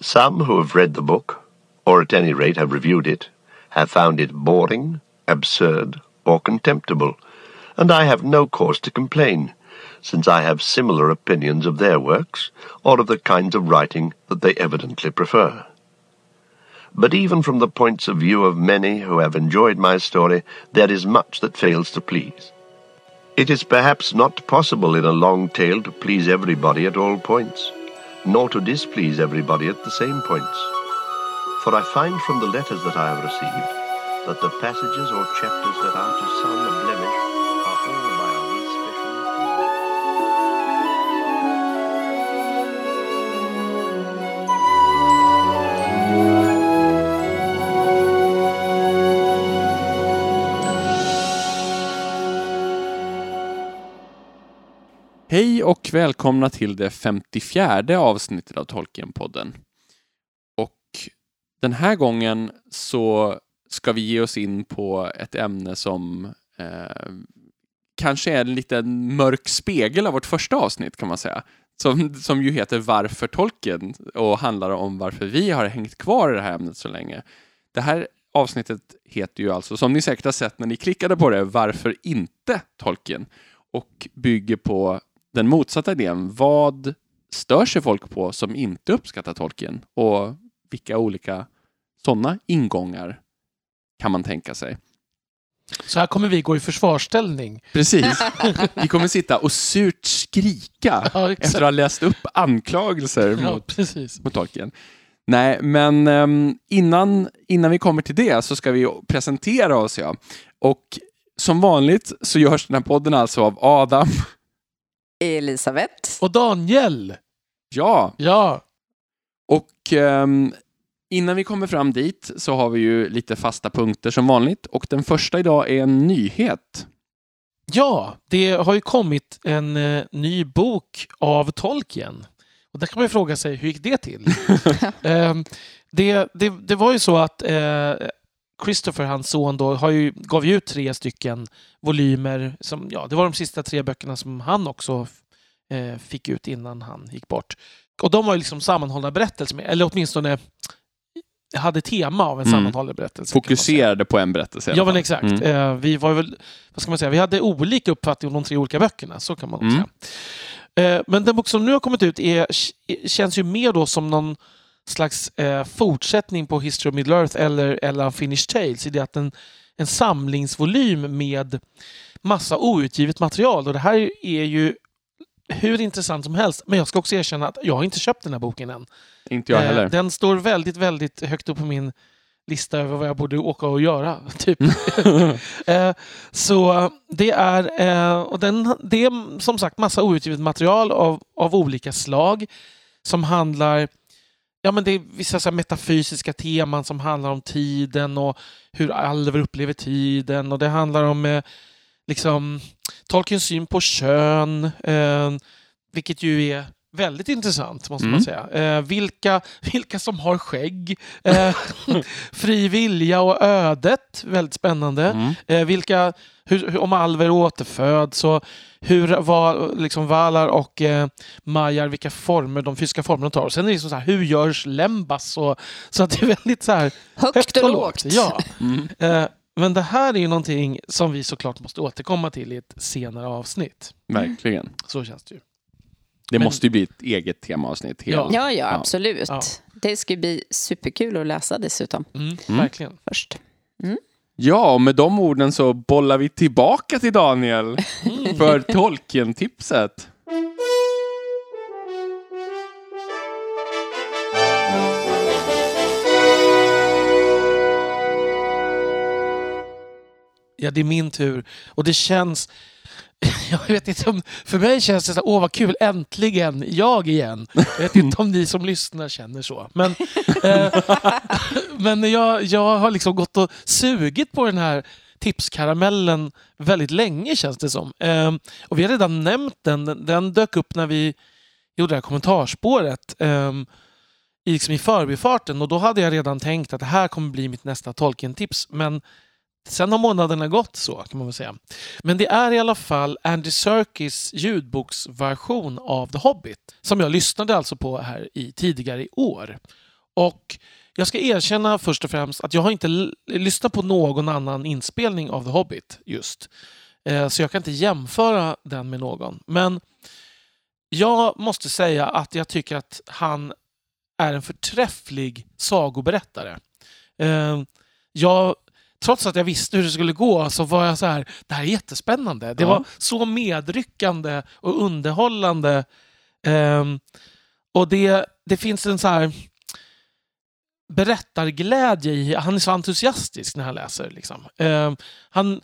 Some who have read the book, or at any rate have reviewed it, have found it boring, absurd, or contemptible, and I have no cause to complain, since I have similar opinions of their works, or of the kinds of writing that they evidently prefer. But even from the points of view of many who have enjoyed my story, there is much that fails to please. It is perhaps not possible in a long tale to please everybody at all points, nor to displease everybody at the same points. For I find from the letters that I have received that the passages or chapters that are to some blemish Hej och välkomna till det 54 avsnittet av Tolkienpodden. Och den här gången så ska vi ge oss in på ett ämne som eh, kanske är en liten mörk spegel av vårt första avsnitt kan man säga. Som, som ju heter Varför Tolkien och handlar om varför vi har hängt kvar i det här ämnet så länge. Det här avsnittet heter ju alltså, som ni säkert har sett när ni klickade på det, Varför inte Tolkien? Och bygger på den motsatta idén. Vad stör sig folk på som inte uppskattar Tolkien? Och vilka olika sådana ingångar kan man tänka sig? Så här kommer vi gå i försvarsställning. Precis. Vi kommer sitta och surt skrika Ja, efter att ha läst upp anklagelser Ja, mot, precis. mot Tolkien. Nej, men ehm, innan, innan vi kommer till det så ska vi presentera oss. Ja. Och som vanligt så görs den här podden alltså av Adam. Elisabeth. Och Daniel! Ja, Ja, Och ehm, innan vi kommer fram dit så har vi ju lite fasta punkter som vanligt. Och den första idag är en nyhet. ja, det har ju kommit en eh, ny bok av Tolkien. Och där kan man ju fråga sig, hur gick det till? Ehm, det, det, det var ju så att eh, Christopher, hans son, då, har ju, gav ju ut tre stycken volymer. Som, ja, det var de sista tre böckerna som han också eh, fick ut innan han gick bort. Och de var ju liksom sammanhållna berättelser, eller åtminstone hade tema av en Mm. sammanhållen berättelse. Fokuserade på en berättelse Ja, men exakt. Mm. Eh, vi var väl, vad ska man säga, vi hade olika uppfattning om de tre olika böckerna, så kan man Mm. säga. Eh, men den bok som nu har kommit ut är, känns ju mer då som någon slags eh, fortsättning på History of Middle Earth eller, eller Unfinished Tales i det att en, en samlingsvolym med massa outgivet material. Och det här är ju hur intressant som helst. Men jag ska också erkänna att jag har inte köpt den här boken än. Inte jag Eh, heller. Den står väldigt, väldigt högt upp på min lista över vad jag borde åka och göra. Typ. Eh, så det är, eh, och den, det är som sagt massa outgivet material av, av olika slag som handlar Ja, men det är vissa så här metafysiska teman som handlar om tiden och hur alver upplever tiden. Och det handlar om eh, liksom, Tolkiens syn på kön, eh, vilket ju är väldigt intressant måste Mm. man säga. Eh, vilka, vilka som har skägg, eh, fri vilja och ödet, väldigt spännande. Mm. Eh, vilka, hur, om alver återföds och hur var, liksom Valar och eh, Majar, vilka former, de fysiska former de tar. Och sen är det liksom så här, hur görs lembas? Och, så att det är väldigt så här, Högt, och lågt. Ja. Mm. Eh, men det här är ju någonting som vi såklart måste återkomma till i ett senare avsnitt. Verkligen. Så känns det ju. Det Men- måste ju bli ett eget temaavsnitt. Helt. Ja. Ja, ja, absolut. Ja. Det ska ju bli superkul att läsa dessutom Mm, Mm. Verkligen. först. ja, och med de orden så bollar vi tillbaka till Daniel för Tolkien-tipset. Ja, det är min tur. Och det känns... Jag vet inte om... För mig känns det så åh vad kul, äntligen jag igen. Jag vet inte om ni som lyssnar känner så. Men, eh, men jag, jag har liksom gått och sugit på den här tipskaramellen väldigt länge känns det som. Eh, och vi har redan nämnt den. Den, den dök upp när vi gjorde det här kommentarspåret. Eh, i, liksom i förbifarten och då hade jag redan tänkt att det här kommer bli mitt nästa Tolkien-tips. Men sen har månaderna gått så kan man väl säga. Men det är i alla fall Andy Serkis ljudboksversion av The Hobbit som jag lyssnade alltså på här i tidigare i år. Och jag ska erkänna först och främst att jag har inte lyssnat på någon annan inspelning av The Hobbit just. Eh, Så jag kan inte jämföra den med någon. Men jag måste säga att jag tycker att han är en förträfflig sagoberättare. Eh, Jag, trots att jag visste hur det skulle gå så var jag så här, det här är jättespännande. Det Ja. var så medryckande och underhållande. Ehm, och det, det finns en så här berättarglädje i, han är så entusiastisk när han läser. Liksom. Ehm, han,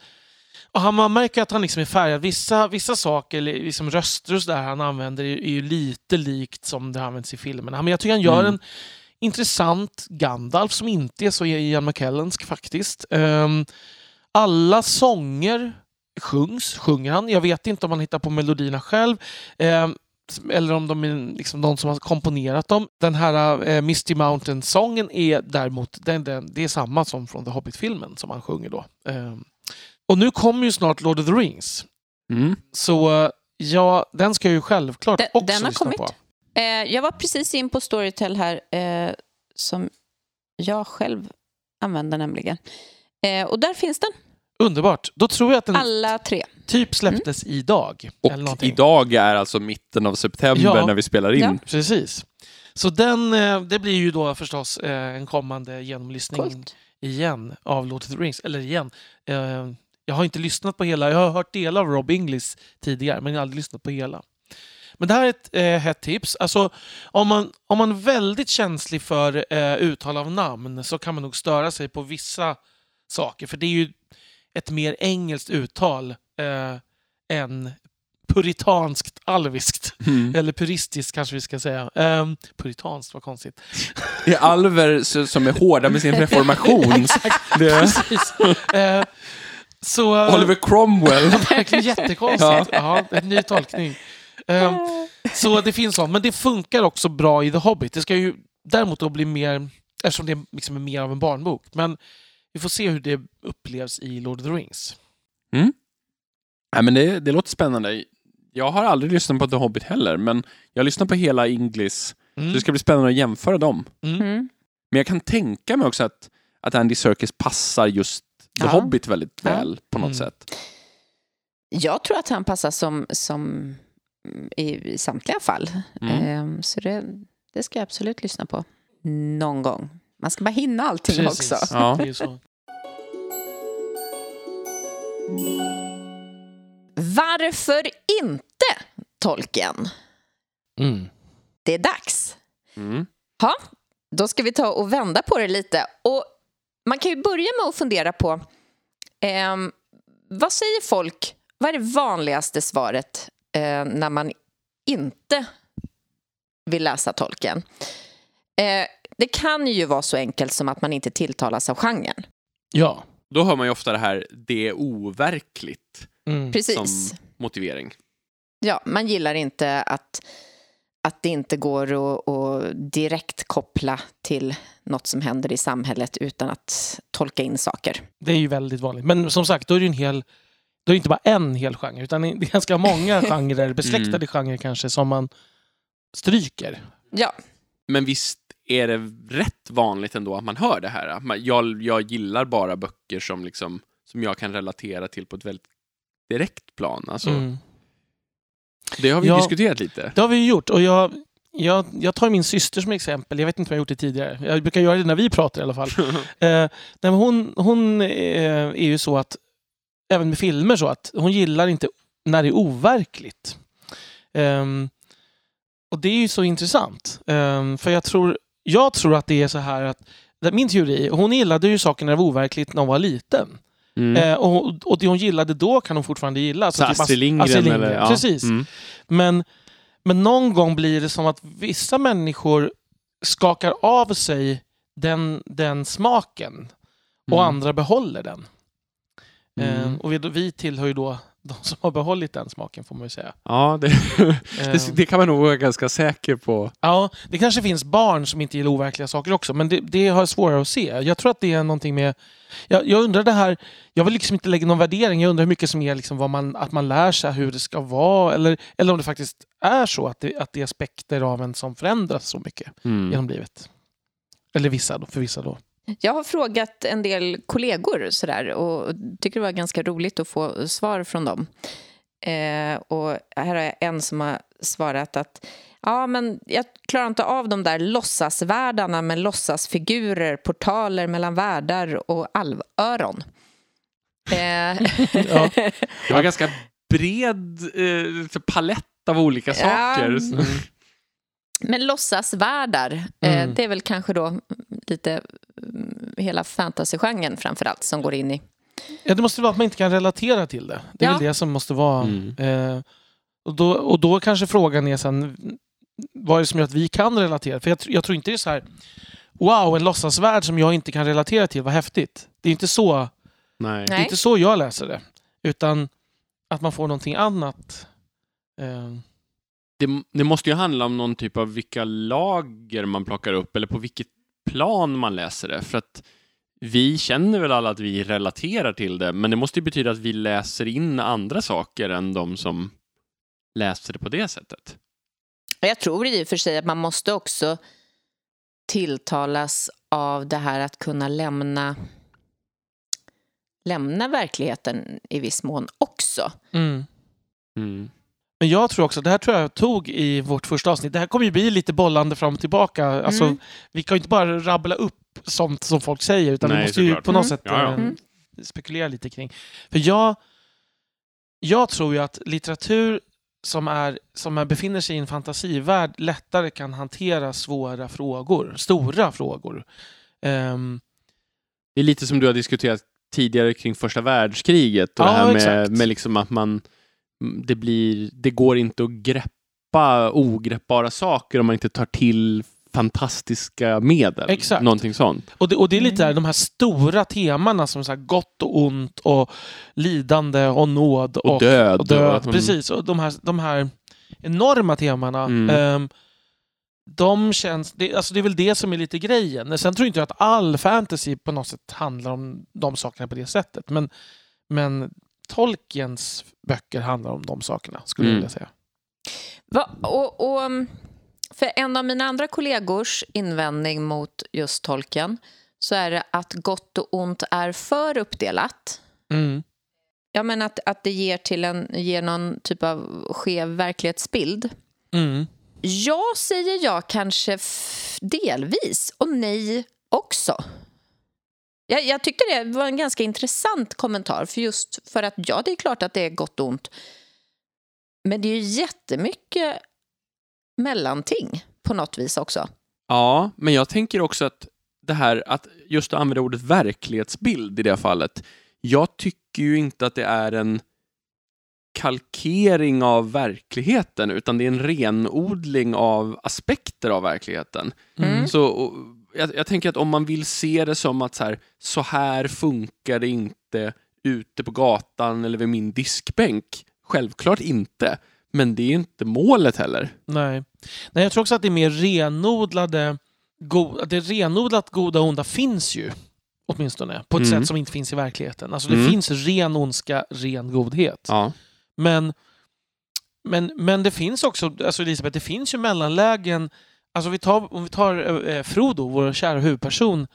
och han, man märker att han liksom är färgad. Vissa, vissa saker, liksom röster och så där han använder är, är ju lite likt som det används i filmerna. Men jag tycker han gör Mm. en intressant Gandalf som inte är så Ian McKellensk faktiskt. Ehm, alla sånger sjungs, sjunger han. Jag vet inte om han hittar på melodierna själv. Ehm, eller om de är liksom de som har komponerat dem. Den här eh, Misty Mountain-sången är däremot den, den, det är samma som från The Hobbit-filmen som han sjunger då. Ehm, och nu kommer ju snart Lord of the Rings. Mm. Så ja, den ska jag ju självklart Den- också den har lyssna kommit. på. Eh, jag var precis in på Storytel här, eh, som jag själv använder nämligen. Eh, och där finns den, Underbart. Då tror jag att den alla tre. typ släpptes idag. eller Och idag är alltså mitten av september Ja. när vi spelar in. Ja. Precis. Så den, eh, det blir ju då förstås eh, en kommande genomlyssning Coolt. igen av Lord of the Rings. Eller igen. Eh, jag har inte lyssnat på hela. Jag har hört delar av Rob Inglis tidigare, men jag har aldrig lyssnat på hela. Men det här är ett eh, hett tips. Alltså, om, man, om man är väldigt känslig för eh, uttal av namn så kan man nog störa sig på vissa saker. För det är ju ett mer engelskt uttal eh, än puritanskt alviskt. Mm. Eller puristiskt kanske vi ska säga. Um, puritanskt, vad konstigt. Det är alver som är hårda med sin reformation. Precis. Eh, så, Oliver Cromwell. Verkligen jättekonstigt. Ja. en ny tolkning. Eh, så det finns sånt. Men det funkar också bra i The Hobbit. Det ska ju däremot då bli mer, eftersom det liksom är mer av en barnbok. Men vi får se hur det upplevs i Lord of the Rings. Nej, men det, det låter spännande. Jag har aldrig lyssnat på The Hobbit heller, men jag lyssnar på hela Inglis. Mm. Så det ska bli spännande att jämföra dem. Mm. Mm. Men jag kan tänka mig också att, att Andy Serkis passar just The Ja. Hobbit väldigt Ja. väl på något Mm. sätt. Jag tror att han passar som, som mm, i, samtliga fall. Mm. Eh, så det, det ska jag absolut lyssna på. Någon gång. Man ska bara hinna allting Precis. också. Ja. Varför inte Tolkien? Mm. Det är dags. Mm. Då ska vi ta och vända på det lite. Och man kan ju börja med att fundera på ehm, vad säger folk, vad är det vanligaste svaret eh, när man inte vill läsa tolken? Eh, det kan ju vara så enkelt som att man inte tilltalas av genren. Ja. Då hör man ju ofta det här, det är overkligt, Mm. Precis. som motivering. Ja, man gillar inte att, att det inte går att, att direkt koppla till något som händer i samhället utan att tolka in saker. Det är ju väldigt vanligt. Men som sagt, då är det ju en hel... Då är det inte bara en hel genre, utan det är ganska många genrer, besläktade Mm. genrer kanske, som man stryker. Ja, Men visst är det rätt vanligt ändå att man hör det här? Jag, jag gillar bara böcker som, liksom, som jag kan relatera till på ett väldigt direkt plan. Alltså, Mm. Det har vi Ja. diskuterat lite. Det har vi gjort. Och jag, jag, jag tar min syster som exempel. Jag vet inte om jag har gjort det tidigare. Jag brukar göra det när vi pratar i alla fall. eh, hon hon eh, är ju så att, även med filmer, så att hon gillar inte när det är overkligt. Ehm, och det är ju så intressant. Ehm, för jag tror, jag tror att det är så här att, min teori, hon gillade ju saker när det var overkligt när hon var liten. Mm. Eh, och, och det hon gillade då kan hon fortfarande gilla. Så typ Astrid Lindgren, Astrid eller? Ja. Precis. Mm. Men, men någon gång blir det som att vissa människor skakar av sig den, den smaken och Mm. andra behåller den. Mm. Eh, och vi, vi tillhör ju då de som har behållit den smaken får man ju säga. Ja, det, det, det kan man nog vara ganska säker på. Ja, det kanske finns barn som inte gillar overkliga saker också, men det, det har jag svårare att se. Jag tror att det är någonting med... Jag, jag undrar det här... Jag vill liksom inte lägga någon värdering. Jag undrar hur mycket som är liksom vad man, att man lär sig hur det ska vara. Eller, eller om det faktiskt är så att det, att det är aspekter av en som förändras så mycket Mm. genom livet. Eller vissa då, för vissa då. Jag har frågat en del kollegor sådär, och tycker det var ganska roligt att få svar från dem. Eh, och här har jag en som har svarat att ja, men jag klarar inte av de där låtsasvärldarna med låtsasfigurer, portaler mellan världar och alvöron. Eh, Ja. Det var ganska bred eh, palett av olika Ja. saker. Mm. Men låtsasvärldar, Mm. eh, det är väl kanske då lite mm, hela fantasygenren framför allt som går in i... Ja, det måste vara att man inte kan relatera till det. Det är Ja. väl det som måste vara... Mm. Eh, och, då, och då kanske frågan är sen, vad är det som gör att vi kan relatera? För jag, jag tror inte det är så här, wow, en låtsasvärld som jag inte kan relatera till, vad häftigt. Det är inte så, Nej. det är inte så jag läser det. Utan att man får någonting annat. Eh, Det, det måste ju handla om någon typ av vilka lager man plockar upp eller på vilket plan man läser det. För att vi känner väl alla att vi relaterar till det, men det måste ju betyda att vi läser in andra saker än de som läser det på det sättet. Jag tror i och för sig att man måste också tilltalas av det här att kunna lämna lämna verkligheten i viss mån också. mm. Mm. Men jag tror också, det här tror jag tog i vårt första avsnitt, det här kommer ju bli lite bollande fram och tillbaka. Alltså, Mm. Vi kan ju inte bara rabbla upp sånt som folk säger, utan vi Nej, måste ju på något Mm. sätt Ja, ja. eh, Mm. spekulera lite kring. För jag, jag tror ju att litteratur som, är, som är, befinner sig i en fantasivärld lättare kan hantera svåra frågor, stora frågor. Ehm, Det är lite som du har diskuterat tidigare kring första världskriget och Ja, det här med, med liksom att man det blir, det går inte att greppa ogreppbara saker om man inte tar till fantastiska medel. Exakt. Någonting sånt. och, det, och det är lite Mm. där, de här stora temana som så här gott och ont och lidande och nåd Och, död. och död. man- Precis, och de här, de här enorma temana. Mm. ehm, de känns, det, alltså det är väl det som är lite grejen. Sen tror inte jag att all fantasy på något sätt handlar om de sakerna på det sättet. Men, men Tolkiens böcker handlar om de sakerna, skulle Mm. jag vilja säga. Va, och, och, mm, för en av mina andra kollegors invändning mot just tolken så är det att gott och ont är för uppdelat. Mm. Jag menar att, att det ger, till en, ger någon typ av skev verklighetsbild. Mm. Ja, säger jag kanske delvis och nej också. Jag, jag tyckte det var en ganska intressant kommentar för just för att ja, det är klart att det är gott och ont. Men det är ju jättemycket mellanting på något vis också. Ja, men jag tänker också att det här att just att använda ordet verklighetsbild i det fallet. Jag tycker ju inte att det är en kalkering av verkligheten utan det är en renodling av aspekter av verkligheten. Mm. Så jag, jag tänker att om man vill se det som att så här, så här funkar det inte ute på gatan eller vid min diskbänk. Självklart inte. Men det är inte målet heller. Nej. Nej, jag tror också att det är mer renodlade... Go, det renodlat goda och onda finns ju. Åtminstone. På ett Mm. sätt som inte finns i verkligheten. Alltså det Mm. finns ren ondska, ren godhet. Ja. Men, men, men det finns också, alltså Elisabeth, det finns ju mellanlägen. Alltså vi tar, om vi tar eh, Frodo, vår kära huvudperson.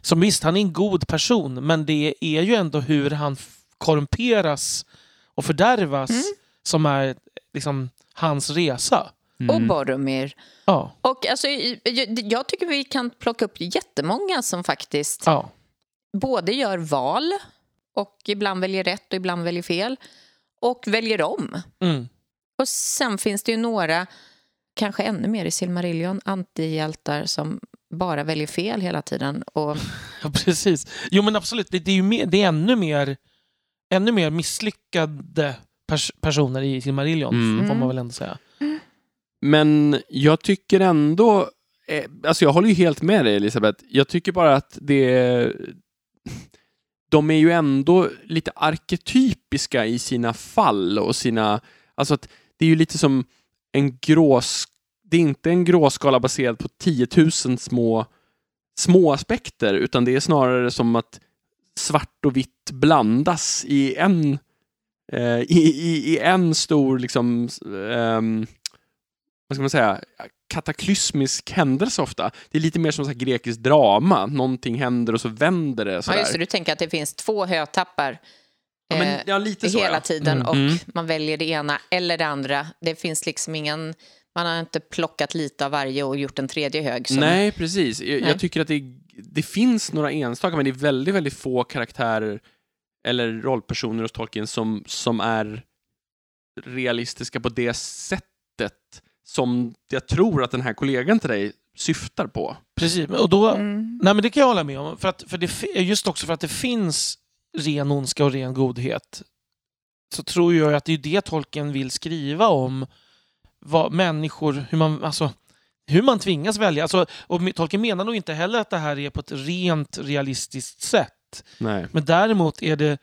Som visst, han är en god person, men det är ju ändå hur han korrumperas och fördärvas Mm. som är liksom hans resa. Och Mm. Boromir. Ja. Och alltså, jag, jag tycker vi kan plocka upp jättemånga som faktiskt ja. både gör val och ibland väljer rätt och ibland väljer fel och väljer om. Mm. Och sen finns det ju några, kanske ännu mer i Silmarillion, antihjältar som bara väljer fel hela tiden. Och, Ja, precis. Jo, men absolut. Det, det är ju mer, det är ännu mer, ännu mer misslyckade pers personer i Silmarillion, Mm. får man väl ändå säga. Men jag tycker ändå, eh, alltså jag håller ju helt med dig Elisabeth. Jag tycker bara att det de är ju ändå lite arketypiska i sina fall och sina, alltså att det är ju lite som en grås, det är inte en gråskala baserad på 10 000 små, små aspekter, utan det är snarare som att svart och vitt blandas i en, eh, i, i, i en stor liksom, ehm, vad ska man säga, kataklysmisk händelse ofta. Det är lite mer som så här grekiskt drama. Någonting händer och så vänder det. Ja, Sådär. just det, du tänker att det finns två hötappar Ja, men, eh, ja, lite så, hela ja. tiden Mm. och Mm. man väljer det ena eller det andra. Det finns liksom ingen... Man har inte plockat lite av varje och gjort en tredje hög. Som, Nej, precis. Jag, Nej. jag tycker att det, det finns några enstaka, men det är väldigt, väldigt få karaktärer eller rollpersoner hos Tolkien som, som är realistiska på det sättet som jag tror att den här kollegan till dig syftar på. Precis, och då, Mm. nej men det kan jag hålla med om. För att, för det, just också för att det finns ren ondska och ren godhet så tror jag att det är det Tolkien vill skriva om. Vad människor, hur man, alltså, hur man tvingas välja. Alltså, och Tolkien menar nog inte heller att det här är på ett rent realistiskt sätt. Nej. Men däremot är det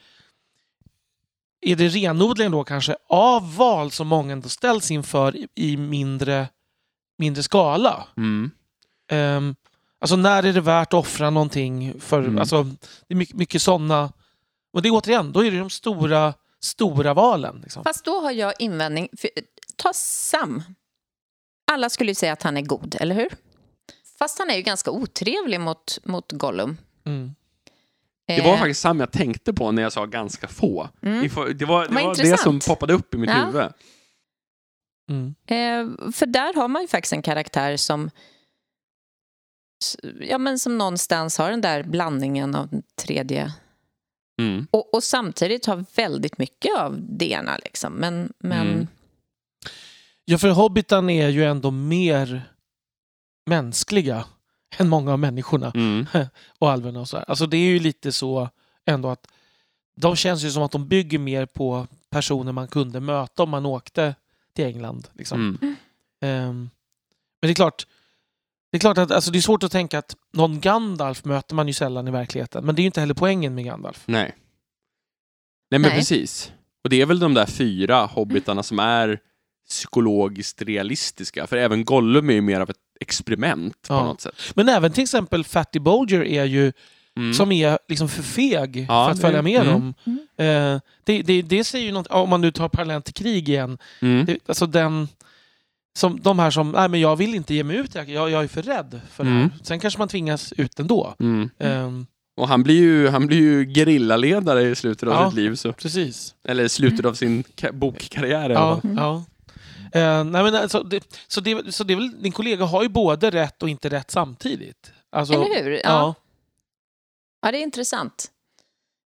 är det renodlingen då kanske av val som många ändå ställs inför i, i mindre, mindre skala. Mm. Um, alltså när är det värt att offra någonting? För, Mm. alltså, det är mycket, mycket sådana... Och det är återigen, då är det de stora, stora valen. Liksom. Fast då har jag invändning. För, ta Sam. Alla skulle ju säga att han är god, eller hur? Fast han är ju ganska otrevlig mot, mot Gollum. Mm. Det var Eh, faktiskt Sam jag tänkte på när jag sa ganska få. Mm. Det var det, var, var det som poppade upp i mitt Ja. huvud. Mm. Eh, för där har man ju faktiskt en karaktär som ja, men som någonstans har den där blandningen av den tredje Mm. och, och samtidigt har väldigt mycket av det ena. Liksom. Men, men Mm. Ja, för hobbitan är ju ändå mer mänskliga än många av människorna Mm. och alverna och så här. Alltså det är ju lite så ändå att de känns ju som att de bygger mer på personer man kunde möta om man åkte till England. Liksom. Mm. Ehm, men det är klart, det är klart att alltså, det är svårt att tänka att någon Gandalf möter man ju sällan i verkligheten. Men det är ju inte heller poängen med Gandalf. Nej. Nej, men Nej. precis. Och det är väl de där fyra hobbitarna som är psykologiskt realistiska. För även Gollum är ju mer av ett experiment på Ja. något sätt. Men även till exempel Fatty Bolger är ju Mm. som är liksom för feg Ja, för att följa med mm. dem. Mm. Eh, det, det, det säger ju något, om man nu tar parallellt till krig igen. Mm. Det, alltså den, som, de här som, nej men jag vill inte ge mig ut, jag, jag är för rädd för det Mm. här. Sen kanske man tvingas ut ändå. Mm. Ehm, Och han blir ju, han blir ju gerillaledare i slutet av Ja. sitt liv. Så. precis. Eller i slutet av sin ka- bokkarriär Ja. Mm. ja. Eh, nej men alltså, det, så, det, så det är väl, din kollega har ju både rätt och inte rätt samtidigt. Alltså, eller hur? Ja. Ja. Ja. det är intressant.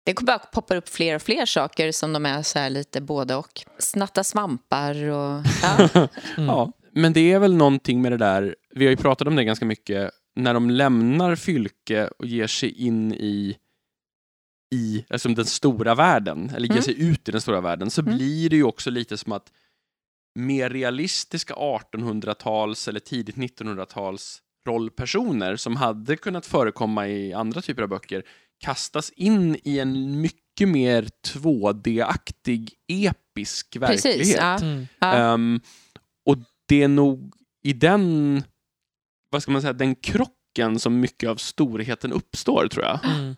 Det kommer bara poppar upp fler och fler saker som de är så här lite både och. Snatta svampar och... Ja. Mm. Ja, men det är väl någonting med det där, vi har ju pratat om det ganska mycket, när de lämnar Fylke och ger sig in i i alltså den stora världen, eller ger Mm. sig ut i den stora världen, så Mm. blir det ju också lite som att mer realistiska 1800-tals eller tidigt 1900-tals rollpersoner som hade kunnat förekomma i andra typer av böcker kastas in i en mycket mer 2D-aktig episk verklighet. Precis. Ja. Mm. Ja. Det är nog i den, vad ska man säga, den krocken som mycket av storheten uppstår tror jag. Mm.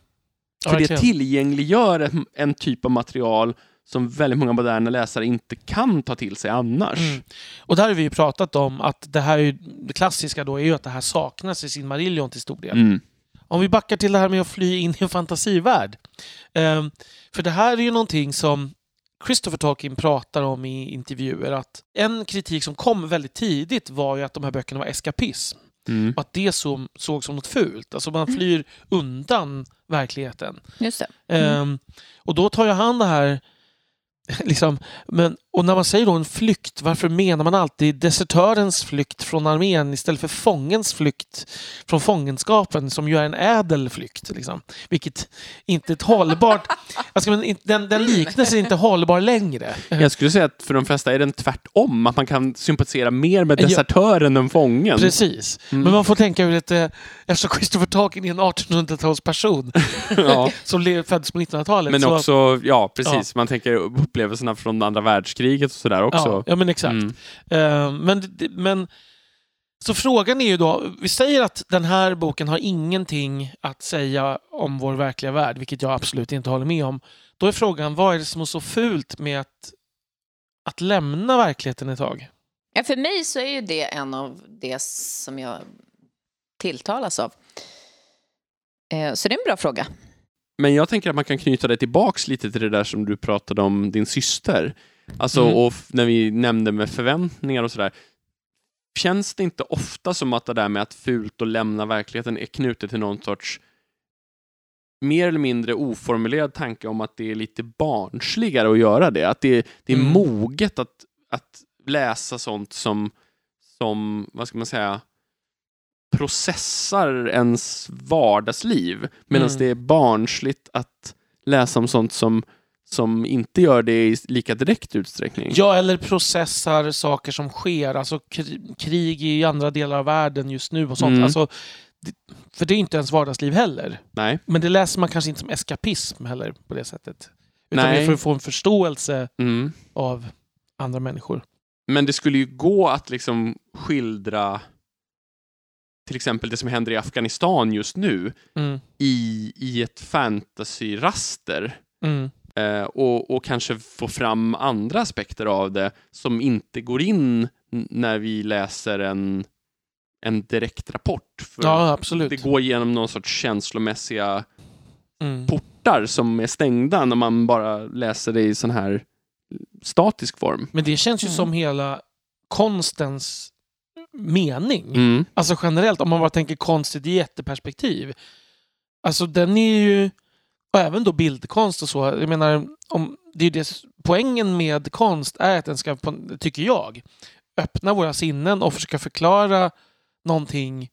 Ja, För det verkligen. tillgängliggör en, en typ av material som väldigt många moderna läsare inte kan ta till sig annars. Mm. Och där har vi ju pratat om att det här är ju, det klassiska då är ju att det här saknas i sin Marillion till stor del. Mm. Om vi backar till det här med att fly in i en fantasivärld. Ehm, för det här är ju någonting som Christopher Tolkien pratar om i intervjuer. Att en kritik som kom väldigt tidigt var ju att de här böckerna var eskapism. Mm. Och att det så, såg som något fult. Alltså man flyr undan verkligheten. Just det. Ehm, och då tar ju han det här... Liksom, men, och när man säger då en flykt, varför menar man alltid desertörens flykt från armén istället för fångens flykt från fångenskapen som ju är en ädel flykt? Liksom. Vilket inte är ett hållbart... alltså, den, den liknelsen är inte hållbar längre. Jag skulle säga att för de flesta är den tvärtom, att man kan sympatisera mer med Ja. desertören än fången. Precis. Mm. Men man får tänka ur ett... Eftersom Christopher Tolkien är en 1800-talsperson Ja. som föddes på 1900-talet. Men så, också, ja precis, man tänker upplevelserna från andra världskriget och sådär också. Ja, ja, men exakt. Mm. Eh, men, men, så frågan är ju då, vi säger att den här boken har ingenting att säga om vår verkliga värld, vilket jag absolut inte håller med om. Då är frågan, vad är det som är så fult med att, att lämna verkligheten ett tag? Ja, för mig så är ju det en av det som jag tilltalas av. Eh, Så det är en bra fråga. Men jag tänker att man kan knyta det tillbaks lite till det där som du pratade om din syster. Alltså, Mm. och när vi nämnde med förväntningar och sådär. Känns det inte ofta som att det där med att fult och lämna verkligheten är knutet till någon sorts mer eller mindre oformulerad tanke om att det är lite barnsligare att göra det. Att det, det är Mm. moget att, att läsa sånt som, som, vad ska man säga, processar ens vardagsliv. Medan Mm. det är barnsligt att läsa om sånt som, som inte gör det i lika direkt utsträckning. Ja, eller processar saker som sker, alltså kri- krig i andra delar av världen just nu och sånt. Mm. Alltså, för det är inte ens vardagsliv heller. Nej. Men det läser man kanske inte som eskapism heller på det sättet. Utan Nej. det är för att få en förståelse Mm. av andra människor. Men det skulle ju gå att liksom skildra till exempel det som händer i Afghanistan just nu Mm. i, i ett fantasyraster Mm. Eh, och, och kanske få fram andra aspekter av det som inte går in när vi läser en, en direkt rapport. För Ja, absolut. det går genom någon sorts känslomässiga Mm. portar som är stängda när man bara läser det i sån här statisk form. Men det känns ju Mm. som hela konstens mening. Mm. Alltså generellt, om man bara tänker konst i ett jätteperspektiv. Alltså den är ju, och även då bildkonst och så, jag menar, om, det är ju det, poängen med konst är att den ska, tycker jag, öppna våra sinnen och försöka förklara någonting,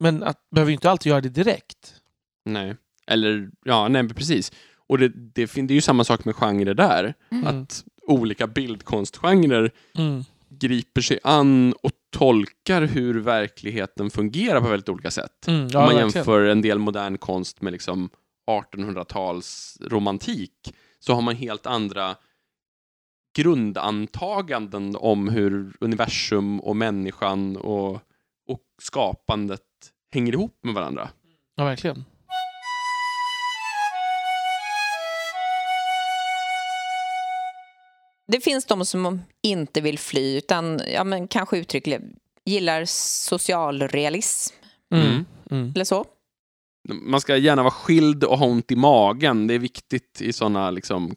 men att behöver ju inte alltid göra det direkt. Nej. Eller, ja, nej precis. Och det, det, det är ju samma sak med genrer där. Mm. Att olika bildkonstgenrer Mm. griper sig an och tolkar hur verkligheten fungerar på väldigt olika sätt. Mm, ja, Om man verkligen. jämför en del modern konst med liksom 1800-tals romantik så har man helt andra grundantaganden om hur universum och människan och, och skapandet hänger ihop med varandra. Ja, verkligen. Det finns de som inte vill fly utan ja, men kanske uttryckligen gillar socialrealism Mm. Mm. Mm. eller så. Man ska gärna vara skild och ha ont i magen. Det är viktigt i sådana liksom,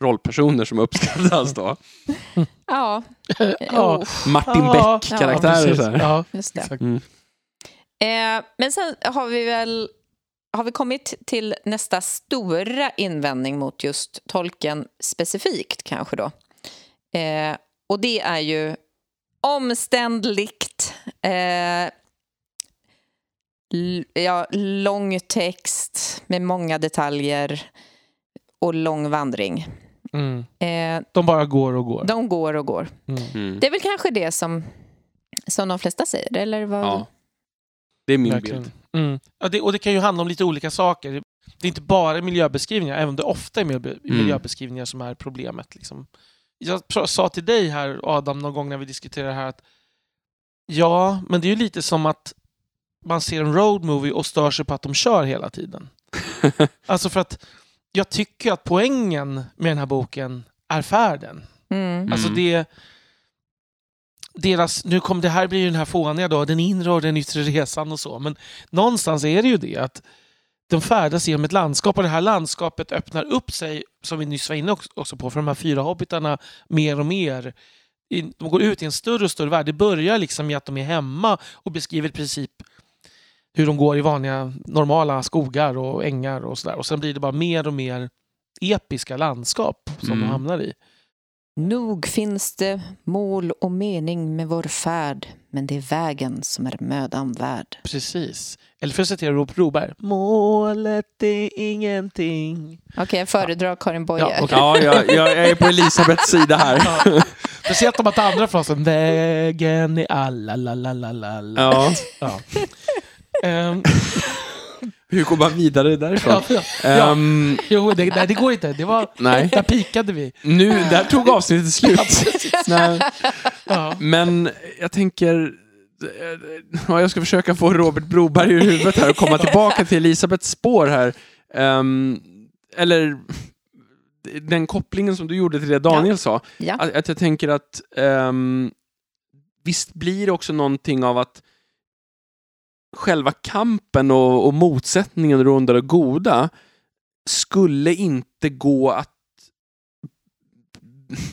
rollpersoner som uppskattas då. Ja, Ja. oh, Martin Ja, Beck-karaktärer. Ja, just det. exakt. Mm. Eh, men sen har vi väl har vi kommit till nästa stora invändning mot just tolken specifikt kanske då. Eh, och det är ju omständligt. Eh, ja, lång text med många detaljer och lång vandring. Mm. Eh, De bara går och går. de går och går. Mm. Mm. Det är väl kanske det som, som de flesta säger, eller vad? Ja. Det är min Verkligen. bild. Mm. Ja, det, och det kan ju handla om lite olika saker. Det är inte bara miljöbeskrivningar, även om det ofta är Mm. miljöbeskrivningar som är problemet. Liksom. Jag sa till dig här, Adam, någon gång när vi diskuterade det här att ja, men det är ju lite som att man ser en road movie och stör sig på att de kör hela tiden. alltså för att jag tycker att poängen med den här boken är färden. Mm. Alltså Mm. det... Deras, nu kom det här blir ju den här fåniga då, den inre och den yttre resan och så. Men någonstans är det ju det att de färdas genom ett landskap och det här landskapet öppnar upp sig, som vi nyss var inne också- på, för de här fyra hobbitarna mer och mer. De går ut i en större och större värld. Det börjar liksom med att de är hemma och beskriver i princip hur de går i vanliga normala skogar och ängar och sådär. Och sen blir det bara mer och mer episka landskap som Mm. de hamnar i. Nog finns det mål och mening med vår färd men det är vägen som är mödan värd. Precis. Eller för att citera Robert Broberg. Målet är ingenting. Okej, jag föredrar Karin Boye. Ja, okej. Ja, jag, jag är på Elisabeths sida här. Ja. Speciellt om man tar andra frasen. Vägen är alla, la, la, la, la, la. Ja. Ja. Ehm, Hur går man vidare därifrån? ja, ja. Ehm, Jo, det, nej, det går inte. Det var, nej, där pikade vi. nu, där tog avsnittet slut. Ja. Men jag tänker... eh, ja, Jag ska försöka få Robert Broberg ur huvudet här och komma tillbaka till Elisabeths spår här. Ehm, eller den kopplingen som du gjorde till det Daniel sa. Att, att jag tänker att ehm, visst blir det också någonting av att själva kampen och, och motsättningen det onda och goda skulle inte gå att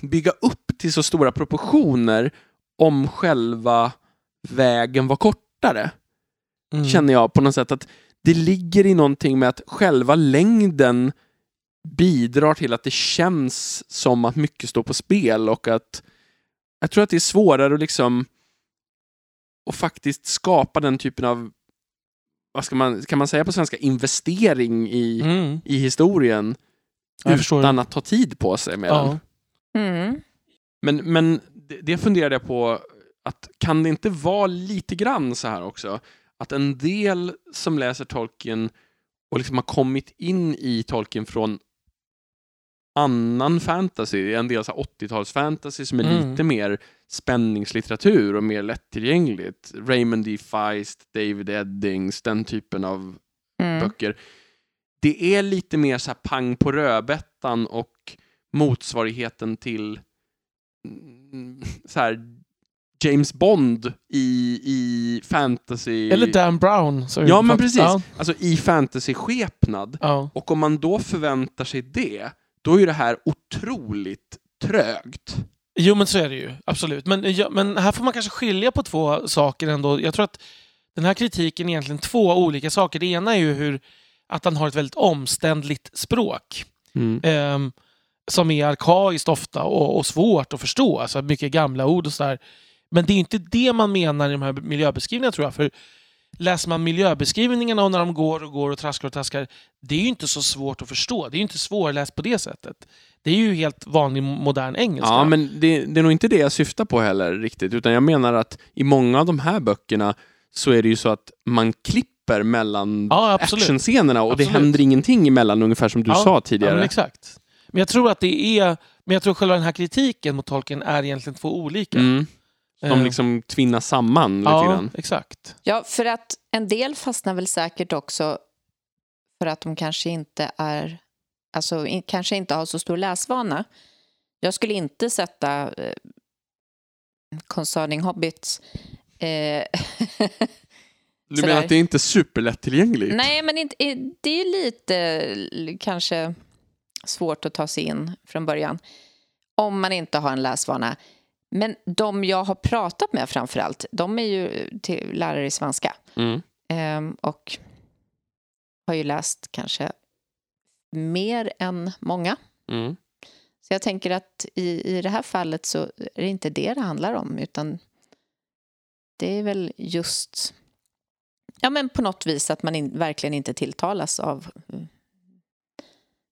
bygga upp till så stora proportioner om själva vägen var kortare. Mm. Känner jag på något sätt att det ligger i någonting med att själva längden bidrar till att det känns som att mycket står på spel och att jag tror att det är svårare att liksom och faktiskt skapa den typen av vad ska man, kan man säga på svenska, investering i, Mm. i historien Jag förstår. utan att ta tid på sig med den. Ja. Mm. Men, men det, det funderade jag på, att kan det inte vara lite grann så här också, att en del som läser Tolkien och liksom har kommit in i Tolkien från annan fantasy, en del så här 80-tals fantasy som är Mm. lite mer spänningslitteratur och mer lättillgängligt. Raymond D. Feist, David Eddings, den typen av Mm. böcker. Det är lite mer så här pang på rödbetan och motsvarigheten till mm, så här James Bond i, i fantasy... Eller Dan Brown. vi Ja, men precis. Ja. Alltså i fantasy-skepnad. Ja. Och om man då förväntar sig det, då är ju det här otroligt trögt. Jo, men så är det ju. Absolut. Men, ja, men här får man kanske skilja på två saker ändå. Jag tror att den här kritiken är egentligen två olika saker. Det ena är ju hur att han har ett väldigt omständligt språk. ehm, som är arkaiskt ofta och, och svårt att förstå. Alltså mycket gamla ord och sådär. Men det är inte det man menar i de här miljöbeskrivningarna tror jag. För läser man miljöbeskrivningarna och när de går och går och traskar och traskar, det är ju inte så svårt att förstå. Det är ju inte svårläst på det sättet. Det är ju helt vanlig modern engelska. Ja, men det, det är nog inte det jag syftar på heller riktigt, utan jag menar att i många av de här böckerna så är det ju så att man klipper mellan Ja, actionscenerna och Absolut. det händer ingenting emellan, ungefär som du Ja, sa Ja, men tidigare. exakt. Men jag tror att det är... Men jag tror själva den här kritiken mot tolken är egentligen två olika. mm. De Eh, liksom tvinnas samman lite Ja, grann. exakt. Ja, för att en del fastnar väl säkert också för att de kanske inte är, alltså kanske inte har så stor läsvana. Jag skulle inte sätta eh, Concerning Hobbits eh, Du menar att det är inte är superlättillgängligt? Nej, men inte, eh, det är lite kanske svårt att ta sig in från början om man inte har en läsvana. Men de jag har pratat med framför allt, de är ju lärare i svenska Mm. ehm, och har ju läst kanske mer än många. Mm. Så jag tänker att i, i det här fallet så är det inte det det handlar om utan det är väl just ja men på något vis att man in, verkligen inte tilltalas av mm,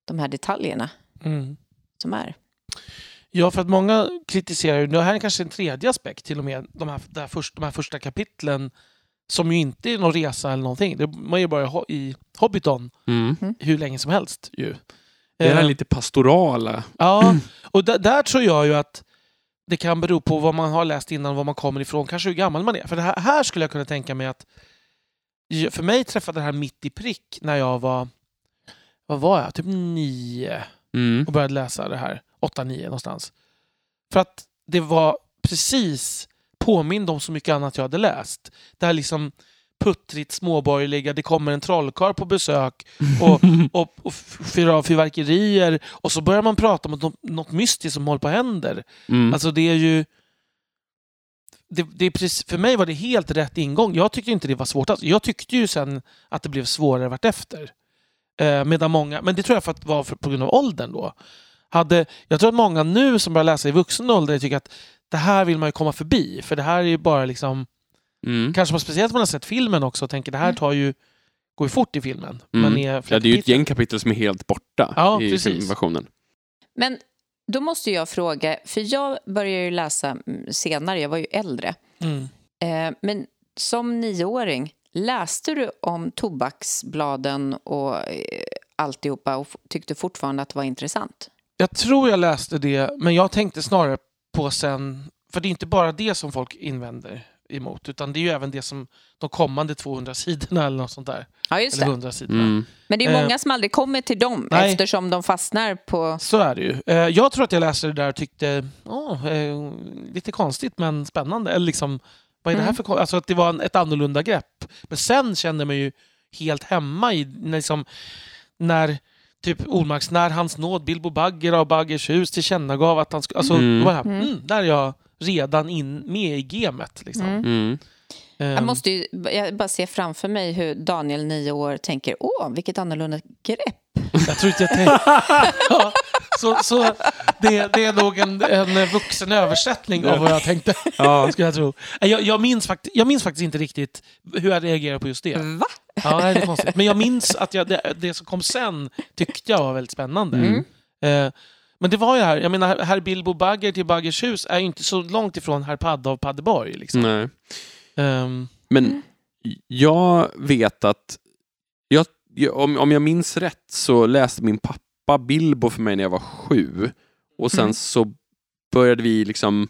de här detaljerna Mm. som är. Ja, för att många kritiserar ju, det här är kanske en tredje aspekt till och med, de här, det här först, de här första kapitlen som ju inte är någon resa eller någonting. Det, man är ju bara i Hobbiton Mm. hur länge som helst ju. Det är Eh, lite pastorala. Ja, och där, där tror jag ju att det kan bero på vad man har läst innan, var man kommer ifrån, kanske hur gammal man är. För det här, här skulle jag kunna tänka mig att för mig träffade det här mitt i prick när jag var, vad var jag, typ nio Mm. och började läsa det här. Åtta, nio någonstans. För att det var precis påmind om så mycket annat jag hade läst. Det här liksom puttrigt småborgerliga, det kommer en trollkarl på besök och, och, och fyrar av fyrverkerier och så börjar man prata om något, något mystiskt som håller på att hända. Mm. Alltså det är ju... Det, det är precis, för mig var det helt rätt ingång. Jag tyckte inte det var svårt alls. Jag tyckte ju sen att det blev svårare vartefter. Eh, medan många, men det tror jag för att var för, på grund av åldern då. hade, jag tror att många nu som börjar läsa i vuxen ålder tycker att det här vill man ju komma förbi. För det här är ju bara liksom, Mm. kanske man speciellt om man har sett filmen också och tänker det här tar ju, går ju fort i filmen. Mm. Man är Ja, det är ju ett gäng kapitel som är helt borta Ja, i precis. filmversionen. Men då måste jag fråga, för jag började ju läsa mm, senare, jag var ju äldre. Mm. Eh, men som nioåring, läste du om tobaksbladen och eh, alltihopa och tyckte fortfarande att det var intressant? Jag tror jag läste det, men jag tänkte snarare på sen, för det är inte bara det som folk invänder emot, utan det är ju även det som de kommande 200 sidorna eller något sånt där. Ja, just Eller det. 100 sidorna. Mm. Men det är Eh, många som aldrig kommer till dem nej. eftersom de fastnar på... Så är det ju. Eh, Jag tror att jag läste det där och tyckte, eh, lite konstigt men spännande. Eller liksom, vad är det här Mm. för kon- Alltså att det var en, ett annorlunda grepp. Men sen kände mig ju helt hemma i, när liksom, när typ Olmarks, när hans nåd Bilbo Bagger av Baggers hus tillkännagav att han skulle... Alltså, Mm. Mm. mm, där är jag redan in, med i gamet. Liksom. Mm. Mm. Ehm, Jag måste ju, jag bara ser framför mig hur Daniel, nio år, tänker åh, vilket annorlunda grepp. Jag tror inte jag tänkte... ja, så så det, det är nog en, en vuxen översättning av vad jag tänkte. Ja. skulle jag tro. Jag, jag, minns fakt- jag minns faktiskt inte riktigt hur jag reagerade på just det. Va? Ja, nej, det är konstigt. Men jag minns att jag, det, det som kom sen tyckte jag var väldigt spännande. Mm. Eh, men det var ju här, jag menar, herr Bilbo Bagger till Baggers hus är ju inte så långt ifrån herr Padda av Paddeborg. Liksom. Nej. Ehm, Men jag vet att, jag, om, om jag minns rätt så läste min pappa Bilbo för mig när jag var sju. Och sen Mm. så började vi liksom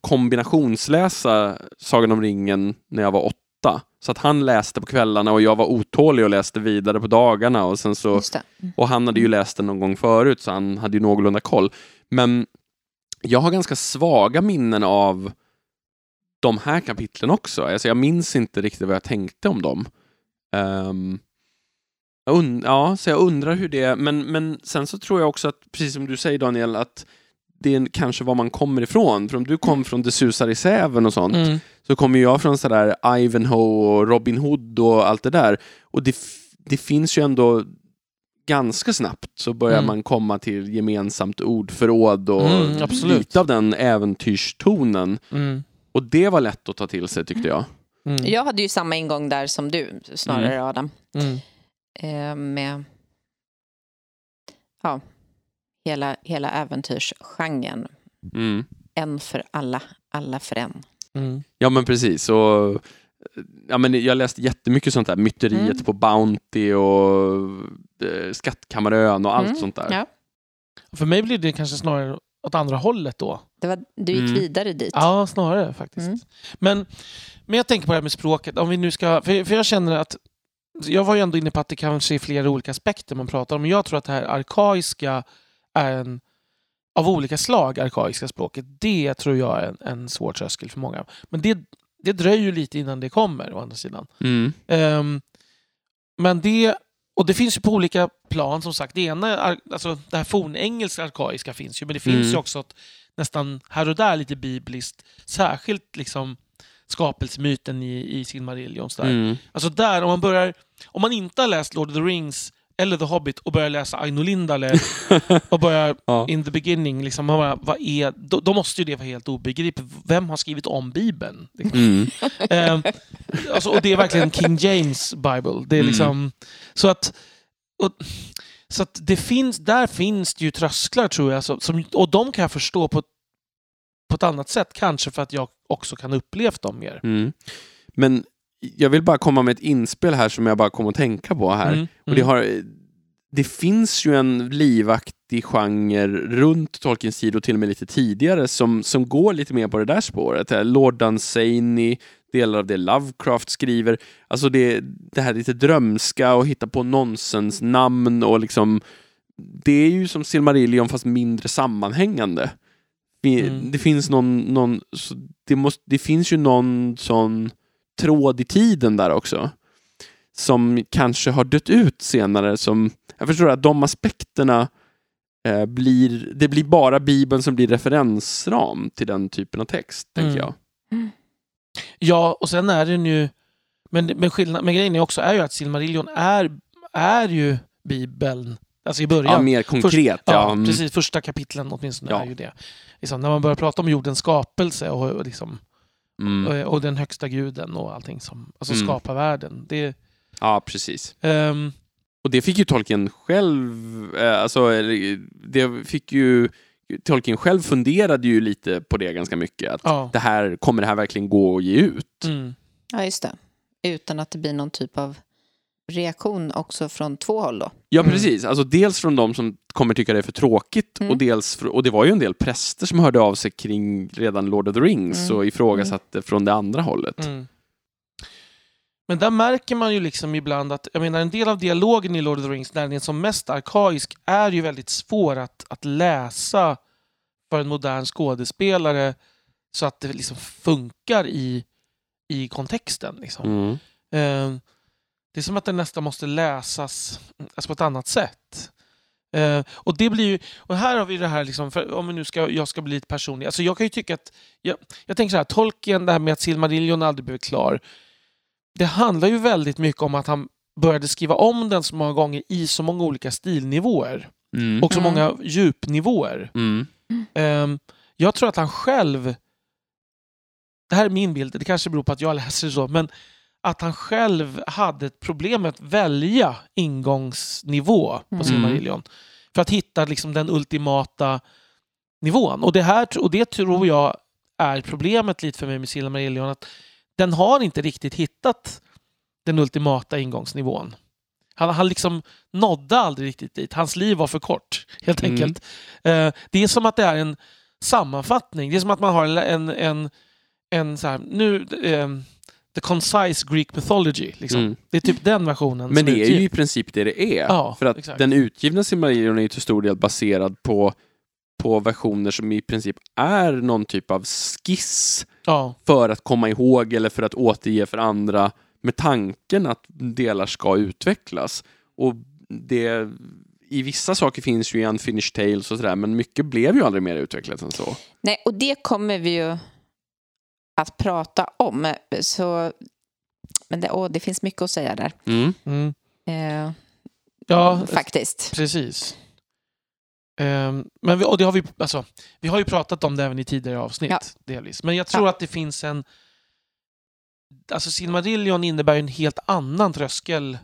kombinationsläsa Sagan om ringen när jag var åtta. Så att han läste på kvällarna och jag var otålig och läste vidare på dagarna. Och, sen så. Mm. och han hade ju läst den någon gång förut så han hade ju någorlunda koll. Men jag har ganska svaga minnen av de här kapitlen också. Alltså jag minns inte riktigt vad jag tänkte om dem. Jag und- ja, så jag undrar hur det är. Men, men sen så tror jag också att, precis som du säger Daniel, att det är kanske var man kommer ifrån. För om du kom från Det susar i säven och sånt, mm. så kommer jag från sådär Ivanhoe och Robin Hood och allt det där. Och det, det finns ju ändå ganska snabbt så börjar Mm. man komma till gemensamt ordförråd och Mm, lite av den äventyrstonen. Mm. Och det var lätt att ta till sig tyckte jag. Mm. Jag hade ju samma ingång där som du, snarare Adam. Mm. Eh, med ja, hela, hela äventyrsgenren. Mm. En för alla, alla för en. Mm. Ja men precis. Och, ja, men jag läste jättemycket sånt där. Myteriet Mm. på Bounty och eh, Skattkammarön och allt Mm, sånt där. Ja, För mig blir det kanske snarare åt andra hållet då. det var, du gick Mm. vidare dit. Ja, snarare faktiskt. Mm. Men, men jag tänker på det här med språket. Om vi nu ska, för, för jag känner att jag var ju ändå inne på att det kanske är flera olika aspekter man pratar om. Men jag tror att det här arkaiska är en av olika slag, arkaiska språket. Det tror jag är en, en svår tröskel för många. Men det, det dröjer ju lite innan det kommer, å andra sidan. Mm. Ehm, men det, och det finns ju på olika plan som sagt. Det ena, alltså det här fornengelska arkaiska finns ju, men det finns Mm. ju också ett, nästan här och där lite bibliskt, särskilt liksom skapelsemyten i, i Silmarillion. Mm. Alltså där, om man börjar, om man inte har läst Lord of the Rings eller The Hobbit och börjar läsa Aino Lindale och börjar Ja. in the beginning, liksom, man bara, vad är, då, då måste ju det vara helt obegripligt. Vem har skrivit om Bibeln? Liksom. Mm. Ehm, alltså, och det är verkligen King James Bible. Det är Mm. liksom, Så att, och, så att det finns, där finns det ju trösklar tror jag. Så, som, och de kan jag förstå på, på ett annat sätt. Kanske för att jag också kan upplevt dem mer. Mm. Men jag vill bara komma med ett inspel här som jag bara kom att tänka på här. Mm, Och det, mm. har, det finns ju en livaktig genre runt Tolkiens tid och till och med lite tidigare som, som går lite mer på det där spåret. Eh, Lord Dunsany, delar av det Lovecraft skriver. Alltså det, det här lite drömska och hitta på nonsensnamn och liksom det är ju som Silmarillion fast mindre sammanhängande. Mm. Det finns någon, någon det, måste, det finns ju någon sån tråd i tiden där också som kanske har dött ut senare. Som, jag förstår att de aspekterna eh, blir, det blir bara Bibeln som blir referensram till den typen av text, tänker Mm. jag. Ja, och sen är den ju... Men, men, skillnad, men grejen är också är ju att Silmarillion är, är ju Bibeln. Alltså i början. Ja, mer konkret. Först, ja, mm. precis. Första kapitlen åtminstone Ja. är ju det. Liksom, när man börjar prata om jordens skapelse och, och, liksom, Mm. och, och den högsta guden och allting som alltså Mm. skapar världen. Det, Ja, precis. ehm, Och det fick ju Tolkien själv, eh, alltså det fick ju, Tolkien själv funderade ju lite på det ganska mycket. Att ja. det här, kommer det här verkligen gå att ge ut? Mm. Ja, just det. Utan att det blir någon typ av reaktion också från två håll då. Ja, Mm. precis. Alltså dels från de som kommer tycka det är för tråkigt Mm. och dels, och det var ju en del präster som hörde av sig kring redan Lord of the Rings Mm. och ifrågasatte från det andra hållet. Mm. Men där märker man ju liksom ibland att jag menar, en del av dialogen i Lord of the Rings, när den är som mest arkaisk, är ju väldigt svår att, att läsa för en modern skådespelare så att det liksom funkar i, i kontexten. Liksom. Mm. Eh, det är som att den nästan måste läsas alltså på ett annat sätt. Eh, och det blir ju, och här har vi det här, liksom, för om vi nu ska, jag ska bli lite personlig. Alltså jag kan ju tycka att, jag, jag tänker så här, Tolkien, det här med att Silmarillion aldrig blev klar. Det handlar ju väldigt mycket om att han började skriva om den så många gånger i så många olika stilnivåer. Mm. Och så Mm. många djupnivåer. Mm. Ehm, jag tror att han själv, det här är min bild, det kanske beror på att jag läser så, men att han själv hade ett problem med att välja ingångsnivå på Mm. Silmarillion. För att hitta liksom den ultimata nivån. Och det, här, och det tror jag är problemet lite för mig med Silmarillion. Att den har inte riktigt hittat den ultimata ingångsnivån. Han, han liksom nådde aldrig riktigt dit. Hans liv var för kort, helt Mm. enkelt. Eh, det är som att det är en sammanfattning. Det är som att man har en, en, en, en så här, nu, ehm, the concise Greek mythology. Liksom. Mm. Det är typ den versionen. Men som det är utgiven. ju i princip det det är. Ja, för att exakt. den utgivna Silmarillion är ju till stor del baserad på, på versioner som i princip är någon typ av skiss Ja, för att komma ihåg eller för att återge för andra med tanken att delar ska utvecklas. Och det, I vissa saker finns ju i Unfinished Tales och sådär, men mycket blev ju aldrig mer utvecklat än så. Nej, och det kommer vi ju att prata om. Så, men det, åh, det finns mycket att säga där. Mm. mm. Eh, ja faktiskt. precis. Ehm, men vi, och det har vi, alltså, vi har ju pratat om det även i tidigare avsnitt. Ja. Delvis. Men jag tror Ja. att det finns en... Alltså Silmarillion innebär ju en helt annan tröskel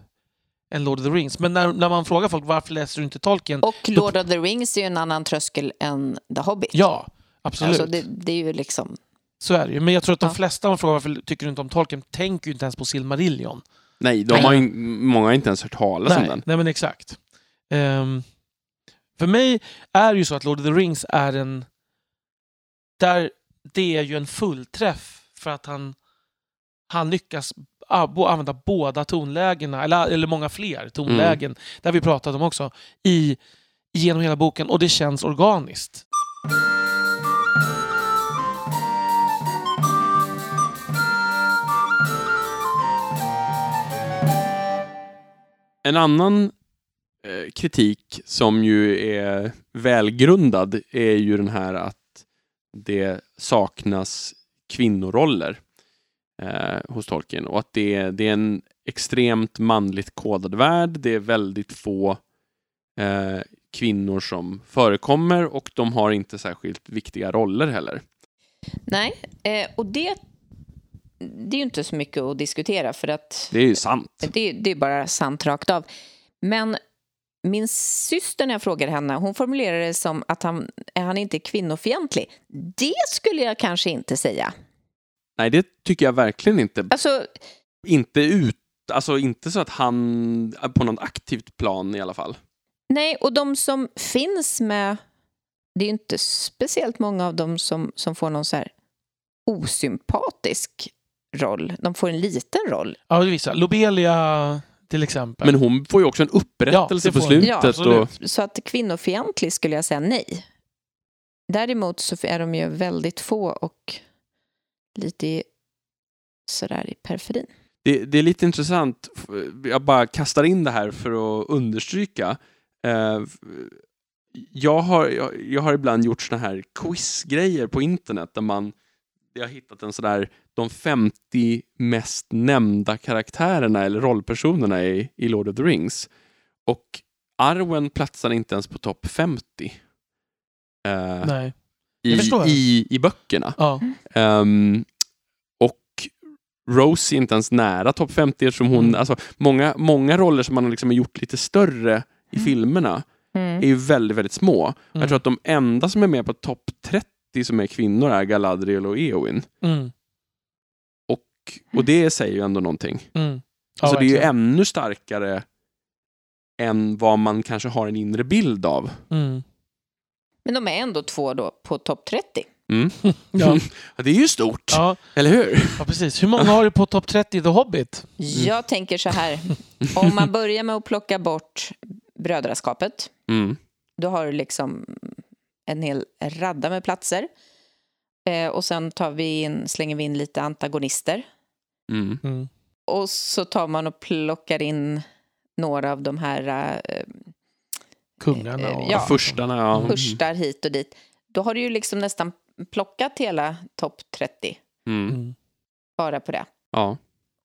än Lord of the Rings. Men när, när man frågar folk varför läser du inte Tolkien? Och Lord of the Rings är ju en annan tröskel än The Hobbit. Ja, absolut. Alltså det, det är ju liksom... Så är det ju. Men jag tror att de Ja. flesta man frågar varför tycker du inte om Tolkien tänker ju inte ens på Silmarillion. Nej, de Nej. har ju, många har inte ens hört talas om Nej, den. nej men exakt. Ehm, för mig är det ju så att Lord of the Rings är en... Där det är ju en fullträff för att han, han lyckas använda båda tonlägena, eller, eller många fler tonlägen, Mm. har vi pratat om också, i, genom hela boken och det känns organiskt. En annan eh, kritik som ju är välgrundad är ju den här att det saknas kvinnoroller eh, hos Tolkien och att det, det är en extremt manligt kodad värld. Det är väldigt få eh, kvinnor som förekommer och de har inte särskilt viktiga roller heller. Nej, eh, och det, det är ju inte så mycket att diskutera för att Det är ju sant. det, det är bara sant rakt av. Men min syster när jag frågade henne, hon formulerade det som att han, han inte är kvinnofientlig. Det skulle jag kanske inte säga. Nej, det tycker jag verkligen inte. Alltså, Inte ut, alltså inte så att han, på något aktivt plan i alla fall. nej, och de som finns med, det är ju inte speciellt många av dem som, som får någon så här osympatisk roll. De får en liten roll. Ja, det visar. Lobelia till exempel. Men hon får ju också en upprättelse Ja, på slutet. Ja, och. Så att kvinnofientlig skulle jag säga nej. Däremot så är de ju väldigt få och lite i- sådär i periferin. det, det är lite intressant. Jag bara kastar in det här för att understryka. Eh, Jag har, jag, jag har ibland gjort såna här quizgrejer på internet där man jag har hittat en sådär de 50 mest nämnda karaktärerna eller rollpersonerna i, i Lord of the Rings. Och Arwen platsar inte ens på topp 50. eh, Nej. i, i, I böckerna. Ja. Ehm, och Rose är inte ens nära topp 50 eftersom hon, Mm. alltså många, många roller som man liksom har gjort lite större i Mm. filmerna är Mm. ju väldigt, väldigt små. Mm. Jag tror att de enda som är med på topp 30 som är kvinnor är Galadriel och Eowyn. Mm. Och, och det säger ju ändå någonting. Mm. Ja, alltså det är ju ännu starkare än vad man kanske har en inre bild av. Mm. Men de är ändå två då på topp 30. Mm. Ja. Ja, det är ju stort, Ja, eller hur? ja, precis. Hur många har du på topp 30 i The Hobbit? Jag tänker så här, om man börjar med att plocka bort brödraskapet, Mm. då har du liksom en hel radda med platser. Eh, och sen tar vi in, slänger vi in lite antagonister. Mm. Mm. Och så tar man och plockar in några av de här eh, Kungarna och... Ja. Förstarna, ja. Mm. pushtar hit och dit. Då har du ju liksom nästan plockat hela topp 30 Mm. Mm. bara på det. Ja.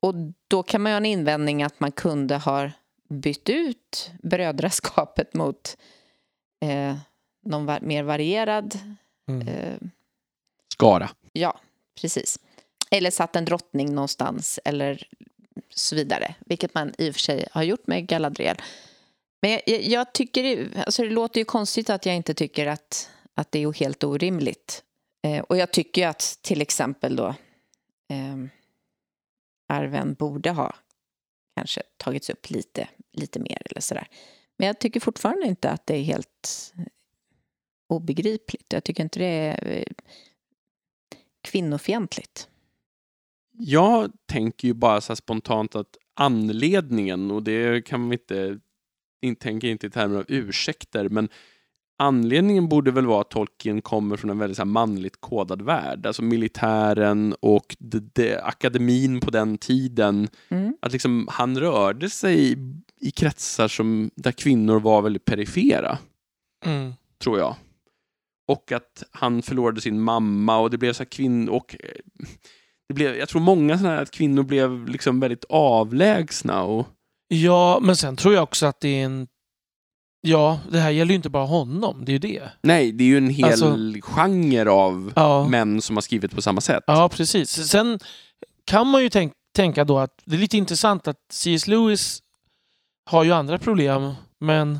Och då kan man ju ha en invändning att man kunde ha bytt ut brödraskapet mot eh, någon va- mer varierad. Mm. Eh, Skara. ja, precis. Eller satt en drottning någonstans eller så vidare. Vilket man i och för sig har gjort med Galadriel. Men jag, jag, jag tycker, alltså det låter ju konstigt att jag inte tycker att, att det är helt orimligt. Eh, och jag tycker ju att till exempel då eh, arven borde ha kanske tagits upp lite, lite mer eller sådär. Men jag tycker fortfarande inte att det är helt obegripligt. Jag tycker inte det är eh, kvinnofientligt. Jag tänker ju bara så spontant att anledningen, och det kan man inte, inte tänka inte i termer av ursäkter, men anledningen borde väl vara att Tolkien kommer från en väldigt så här manligt kodad värld. Alltså militären och de, de, akademin på den tiden. Mm. Att liksom han rörde sig i, i kretsar som, där kvinnor var väldigt perifera Mm. tror jag. Och att han förlorade sin mamma och det blev så här kvinn och eh, det blev, jag tror många sådana här att kvinnor blev liksom väldigt avlägsna och Ja, men sen tror jag också att det är en... Ja, det här gäller ju inte bara honom, det är ju det. nej, det är ju en hel Alltså- genre av Ja, män som har skrivit på samma sätt. ja precis. Sen kan man ju tänk, tänka då att det är lite intressant att C.S. Lewis har ju andra problem, men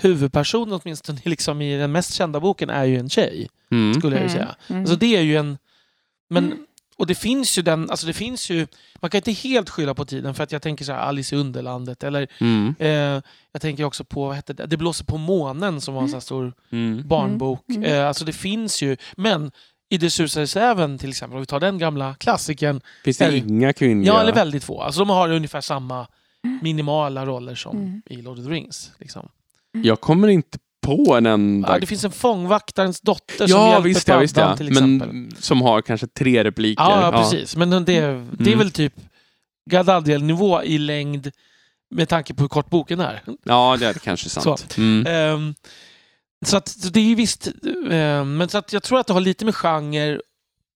huvudpersonen åtminstone liksom i den mest kända boken är ju en tjej, Mm. skulle jag ju Mm. säga. Mm. Alltså det är ju en... Men, Mm. och det finns ju den, alltså det finns ju, man kan inte helt skylla på tiden för att jag tänker så här Alice i Underlandet eller Mm. eh, jag tänker också på, vad hette det, Det blåser på månen som var en sån här stor Mm. barnbok. Mm, mm. Eh, alltså det finns ju, men i Det susade i säven till exempel, om vi tar den gamla klassikern, Finns det Är inga kvinnliga? ja eller väldigt få. Alltså de har ungefär samma minimala roller som Mm. i Lord of the Rings. Liksom. Jag kommer inte på en enda... Ja, det finns en fångvaktarens dotter som ja, hjälper visst ja, visst ja. till exempel. Men som har kanske tre repliker. Ja, ja, precis. Men det, det är Mm. väl typ Galadriel-nivå i längd med tanke på hur kort boken är. Ja, det är kanske sant. Mm. Ehm, så att så det är ju visst, ehm, men så att jag tror att det har lite med genre,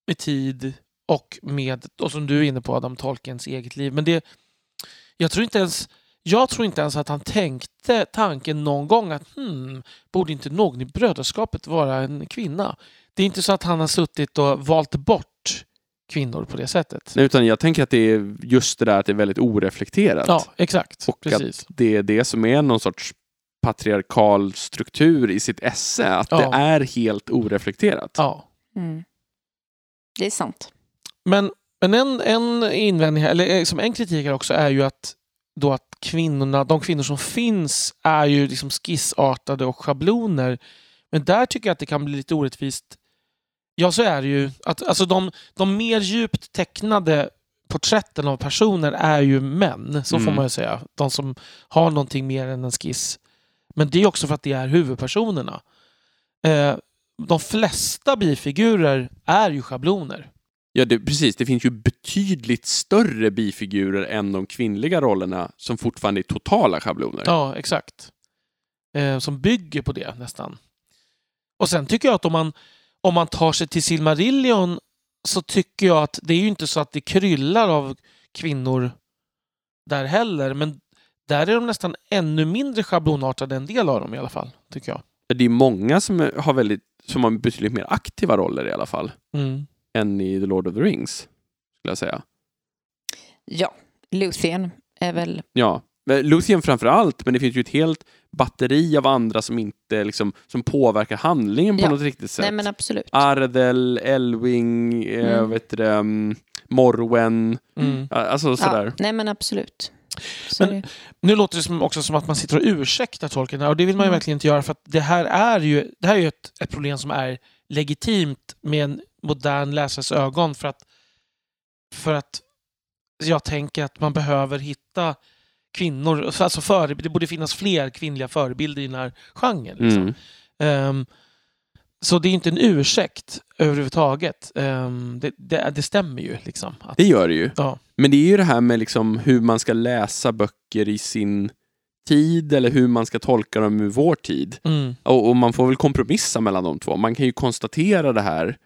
med tid och med, och som du är inne på Adam, Tolkiens eget liv. Men det, jag tror inte ens, jag tror inte ens att han tänkte tanken någon gång att hmm, borde inte någon i brödraskapet vara en kvinna? Det är inte så att han har suttit och valt bort kvinnor på det sättet. Nej, Utan jag tänker att det är just det där att det är väldigt oreflekterat. Ja, exakt. Och Precis. att det är det som är någon sorts patriarkal struktur i sitt esse. Att Ja. det är helt oreflekterat. Ja. Mm. Det är sant. Men, men en, en invändning, eller eh, som en kritik här också är ju att, då att kvinnorna, de kvinnor som finns är ju liksom skissartade och schabloner. Men där tycker jag att det kan bli lite orättvist. Ja, så är det ju. Att, alltså de, de mer djupt tecknade porträtten av personer är ju män, så får Mm. man ju säga. De som har någonting mer än en skiss. Men det är också för att det är huvudpersonerna. Eh, de flesta bifigurer är ju schabloner. Ja, det, precis. Det finns ju betydligt större bifigurer än de kvinnliga rollerna som fortfarande är totala schabloner. Ja, exakt. Eh, som bygger på det nästan. Och sen tycker jag att om man, om man tar sig till Silmarillion så tycker jag att det är ju inte så att det kryllar av kvinnor där heller. Men där är de nästan ännu mindre schablonartade, en del av dem i alla fall, tycker jag. Det är många som har, väldigt, som har betydligt mer aktiva roller i alla fall, Mm. Än i The Lord of the Rings, skulle jag säga. Ja, Luthien är väl... Ja, Luthien framför allt, men det finns ju ett helt batteri av andra som inte liksom, som påverkar handlingen på Ja. något riktigt sätt. Nej, men absolut. Ardel, Elwing, Mm. vet du det, um, Morwen, Mm. alltså sådär. Ja, nej, men absolut. Men-. Nu låter det som, också som att man sitter och ursäktar tolken och det vill man ju Mm. verkligen inte göra för att det här är ju, det här är ju ett, ett problem som är legitimt med en modern läsares ögon för att, för att jag tänker att man behöver hitta kvinnor, alltså före, det borde finnas fler kvinnliga förebilder i den här genren. Liksom. Mm. Ehm, så det är inte en ursäkt överhuvudtaget. Ehm, det, det, det stämmer ju. Liksom, att, Det gör det ju. Ja. Men det är ju det här med liksom hur man ska läsa böcker i sin tid eller hur man ska tolka dem i vår tid. mm, Och, och man får väl kompromissa mellan de två. Man kan ju konstatera det här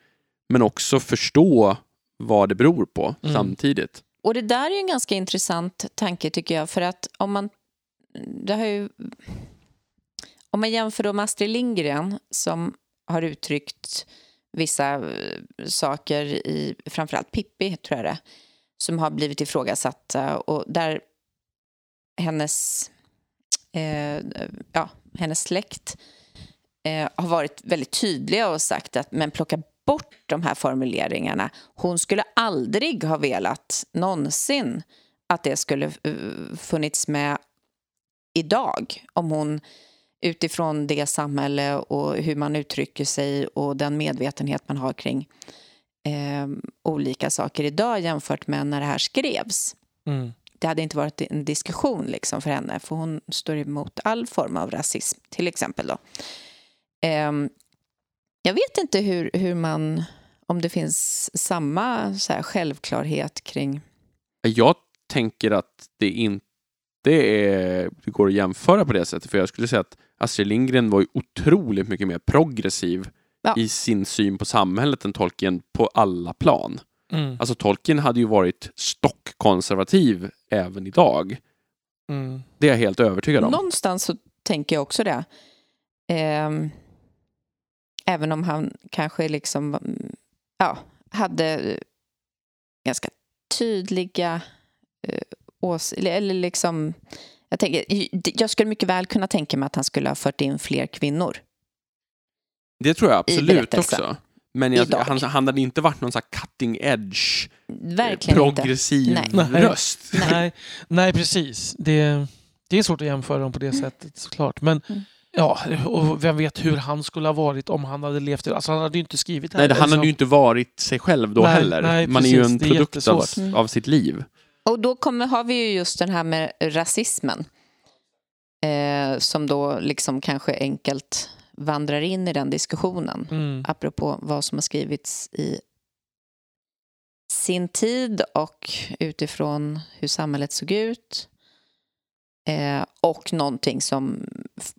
men också förstå vad det beror på Mm. samtidigt. Och det där är en ganska intressant tanke tycker jag. För att om man... Det har ju, om man jämför då med Astrid Lindgren som har uttryckt vissa eh, saker i framförallt Pippi, tror jag det som har blivit ifrågasatta och där hennes, eh, ja, hennes släkt eh, har varit väldigt tydliga och sagt att men plocka bort de här formuleringarna. Hon skulle aldrig ha velat någonsin att det skulle eh, funnits med idag om hon utifrån det samhälle och hur man uttrycker sig och den medvetenhet man har kring eh, olika saker idag jämfört med när det här skrevs. mm, Det hade inte varit en diskussion liksom för henne för hon står emot all form av rasism till exempel. Då. Ehm, jag vet inte hur, hur man, om det finns samma så här, självklarhet kring... Jag tänker att det inte är, det går att jämföra på det sättet. För jag skulle säga att Astrid Lindgren var ju otroligt mycket mer progressiv Ja. i sin syn på samhället än Tolkien på alla plan. mm, Alltså Tolkien hade ju varit stockkonservativ även idag. mm. Det är jag helt övertygad om. Någonstans så tänker jag också det. Ehm, även om han kanske liksom mm, ja, hade ganska tydliga eh, ås... Eller, eller liksom... Jag, tänker, jag skulle mycket väl kunna tänka mig att han skulle ha fört in fler kvinnor. Det tror jag absolut också. Men jag, han, han hade inte varit någon sån här cutting edge, eh, Verkligen inte. progressiv Nej. röst. Nej. Nej, nej, precis. Det, det är svårt att jämföra dem på det sättet såklart. Men Mm. Ja, och vem vet hur han skulle ha varit om han hade levt. Alltså han hade ju inte skrivit det här. Nej, han hade liksom. ju inte varit sig själv då Nej, heller. nej, Man är ju precis. en produkt av. Mm. av sitt liv. Och då kommer, har vi ju just den här med rasismen. Eh, som då liksom kanske enkelt vandrar in i den diskussionen. Mm. apropå vad som har skrivits i sin tid och utifrån hur samhället såg ut. Eh, och någonting som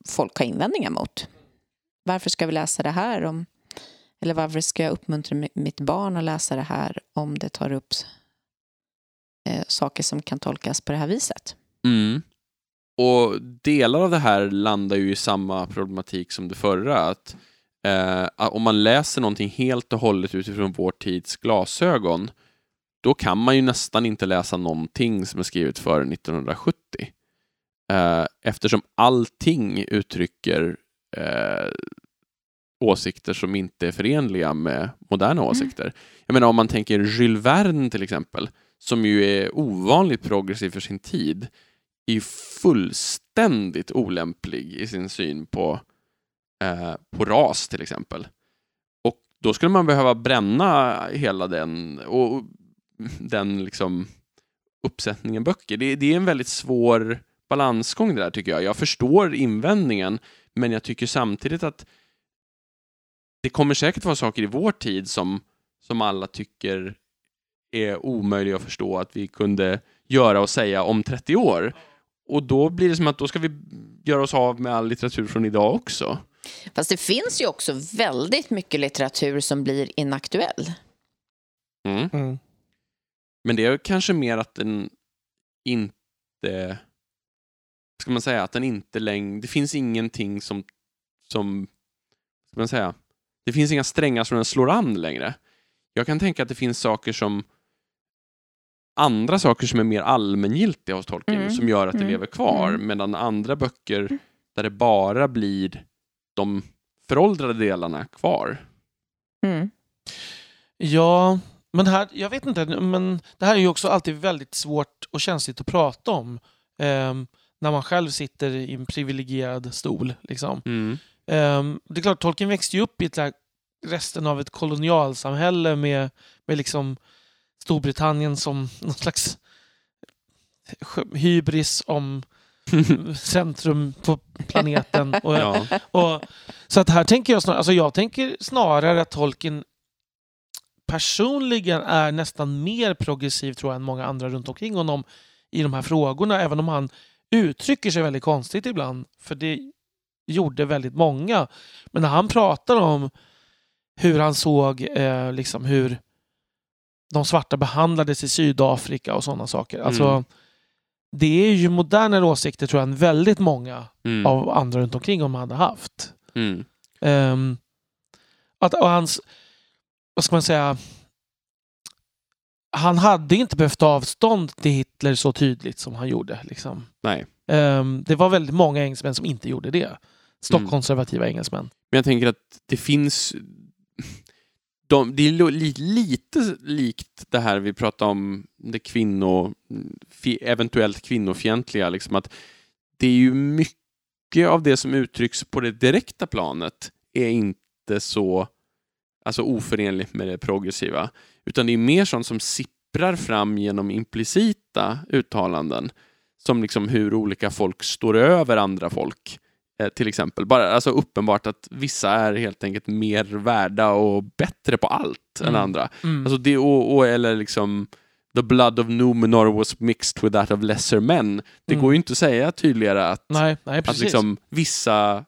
folk har invändningar mot. Varför ska vi läsa det här? Om, eller varför ska jag uppmuntra mitt barn att läsa det här om det tar upp eh, saker som kan tolkas på det här viset? Mm. Och delar av det här landar ju i samma problematik som det förra. Att, eh, om man läser någonting helt och hållet utifrån vår tids glasögon, då kan man ju nästan inte läsa någonting som är skrivet före 1970. Eh, eftersom allting uttrycker eh, åsikter som inte är förenliga med moderna åsikter. Jag menar om man tänker Jules Verne till exempel, som ju är ovanligt progressiv för sin tid, är fullständigt olämplig i sin syn på, eh, på ras till exempel. Och då skulle man behöva bränna hela den och och den liksom uppsättningen böcker. Det, det är en väldigt svår balansgång det där tycker jag. Jag förstår invändningen men jag tycker samtidigt att det kommer säkert vara saker i vår tid som, som alla tycker är omöjliga att förstå att vi kunde göra och säga om 30 år. Och då blir det som att då ska vi göra oss av med all litteratur från idag också. Fast det finns ju också väldigt mycket litteratur som blir inaktuell. Mm. Mm. Men det är kanske mer att den inte ska man säga, att den inte längre, det finns ingenting som, som, ska man säga, det finns inga strängar som den slår an längre. Jag kan tänka att det finns saker som, andra saker som är mer allmängiltiga hos Tolkien Mm. som gör att det Mm. lever kvar, Mm. medan andra böcker där det bara blir de föråldrade delarna kvar. Mm. Ja, men här, jag vet inte, men det här är ju också alltid väldigt svårt och känsligt att prata om. ehm, när man själv sitter i en privilegierad stol. Liksom. Mm. Ehm, det är klart, Tolkien växte ju upp i ett, här- resten av ett kolonialsamhälle med, med liksom Storbritannien som någon slags hybris om centrum på planeten. Och, Ja. och, så att här tänker jag snarare, alltså jag tänker snarare att Tolkien personligen är nästan mer progressiv tror jag än många andra runt omkring honom i de här frågorna, även om han uttrycker sig väldigt konstigt ibland. För det gjorde väldigt många. Men när han pratar om hur han såg eh, liksom hur de svarta behandlades i Sydafrika och sådana saker. Alltså, Mm. Det är ju modernare åsikter tror jag än väldigt många Mm. av andra runt omkring honom hade haft. Mm. Ehm, att, och hans, vad ska man säga, han hade inte behövt ta avstånd till Hitler så tydligt som han gjorde. Liksom. Nej. Ehm, det var väldigt många engelsmän som inte gjorde det. Stockkonservativa engelsmän. Men jag tänker att det finns... De, det är li, lite likt det här vi pratade om, det kvinno, eventuellt kvinnofientliga. Liksom att det är ju mycket av det som uttrycks på det direkta planet är inte så alltså oförenligt med det progressiva. Utan det är mer sånt som sipprar fram genom implicita uttalanden. Som liksom hur olika folk står över andra folk. Eh, till exempel. Bara, alltså uppenbart att vissa är helt enkelt mer värda och bättre på allt än Mm. andra. Mm. Alltså det, och, och, eller liksom The blood of Numenor was mixed with that of lesser men. Det Mm. går ju inte att säga tydligare att, nej, nej, att liksom, vissa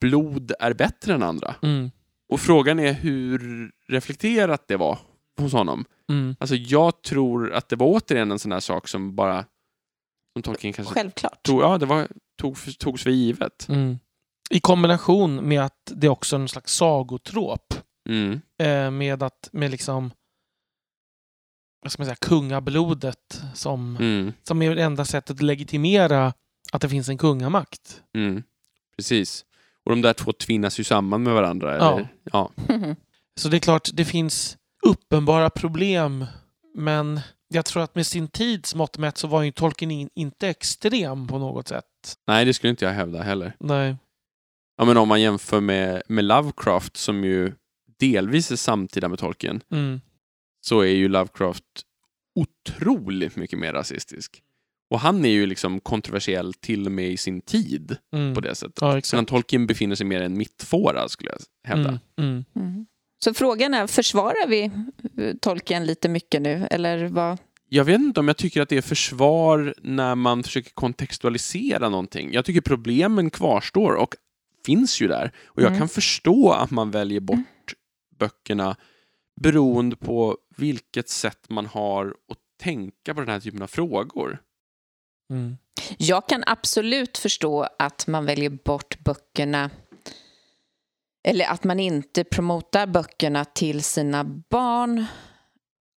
blod är bättre än andra. mm. Och frågan är hur reflekterat det var hos honom. Mm. Alltså jag tror att det var återigen en sån här sak som bara som Tolkien kanske Självklart. tog, ja, det var, tog, togs för givet. Mm. I kombination med att det är också är en slags sagotrop. Mm. Eh, med att med liksom vad ska man säga, kungablodet som, Mm. som är det enda sättet att legitimera att det finns en kungamakt. Mm. Precis. Och de där två tvinnas ju samman med varandra. Ja. Eller? Ja. Så det är klart, det finns uppenbara problem. Men jag tror att med sin tids mått mätt så var ju Tolkien in, inte extrem på något sätt. Nej, det skulle inte jag hävda heller. Nej. Ja, men om man jämför med, med Lovecraft som ju delvis är samtida med Tolkien Mm. så är ju Lovecraft otroligt mycket mer rasistisk. Och han är ju liksom kontroversiell till och med i sin tid Mm. på det sättet. Ja, Medan. Tolkien befinner sig mer i en mittfåra skulle jag hävda. Mm. Mm. Mm. Så frågan är, försvarar vi eh, tolken lite mycket nu? Eller vad? Jag vet inte om jag tycker att det är försvar när man försöker kontextualisera någonting. Jag tycker problemen kvarstår och finns ju där. Och jag Mm. kan förstå att man väljer bort böckerna beroende på vilket sätt man har att tänka på den här typen av frågor. Mm. Jag kan absolut förstå att man väljer bort böckerna eller att man inte promotar böckerna till sina barn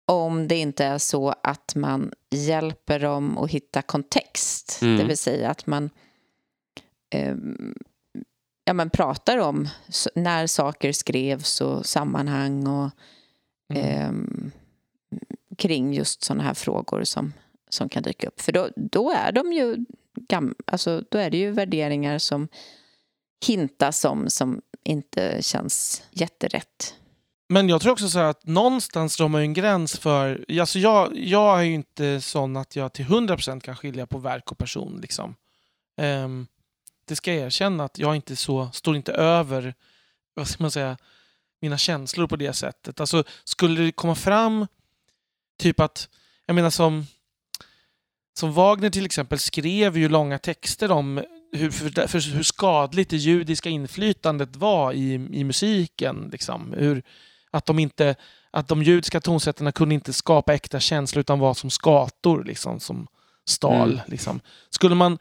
om det inte är så att man hjälper dem att hitta kontext. Mm. Det vill säga att man ehm, ja, men pratar om när saker skrevs och sammanhang och ehm, kring just sådana här frågor som, som kan dyka upp. För då, då är de ju gam, alltså, då är det ju värderingar som hintas om som inte känns jätterätt. Men jag tror också så här att någonstans drar man ju en gräns för... Alltså jag, jag är ju inte sån att jag till 100% kan skilja på verk och person. Liksom. Um, det ska jag erkänna att jag inte så, står inte över vad ska man säga, mina känslor på det sättet. Alltså, skulle det komma fram typ att, jag menar som, som Wagner till exempel skrev ju långa texter om hur, för, för hur skadligt det judiska inflytandet var i, i musiken. Liksom. Hur, att, de inte, att de judiska tonsättarna kunde inte skapa äkta känslor utan var som skator liksom, som stal. Mm. Liksom. Skulle, man,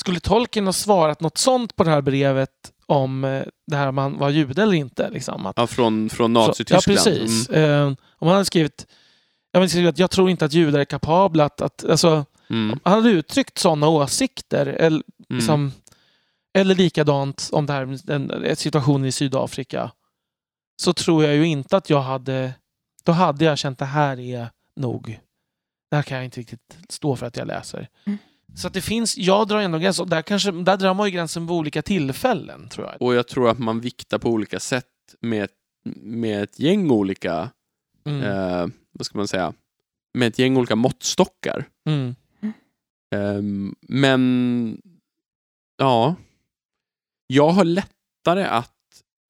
skulle Tolkien ha svarat något sånt på det här brevet om eh, det här om han var jude eller inte? Liksom, att, Ja, från, från Nazityskland. Ja, precis. Mm. Eh, om han hade skrivit jag, vill skriva att jag tror inte att judar är kapabla att... att alltså, Mm. han hade uttryckt sådana åsikter. Eller, Mm. liksom, eller likadant om det här den, situationen i Sydafrika. Så tror jag ju inte att jag hade... Då hade jag känt det här är nog... Det här kan jag inte riktigt stå för att jag läser. Mm. Så att det finns... Jag drar ändå gränsen. och Där, kanske, där drar man ju gränsen på olika tillfällen, tror jag. Och jag tror att man viktar på olika sätt med, ett- med ett gäng olika, Mm. eh, vad ska man säga, med ett gäng olika måttstockar. Mm. Ehm, men, ja. Jag har lättare att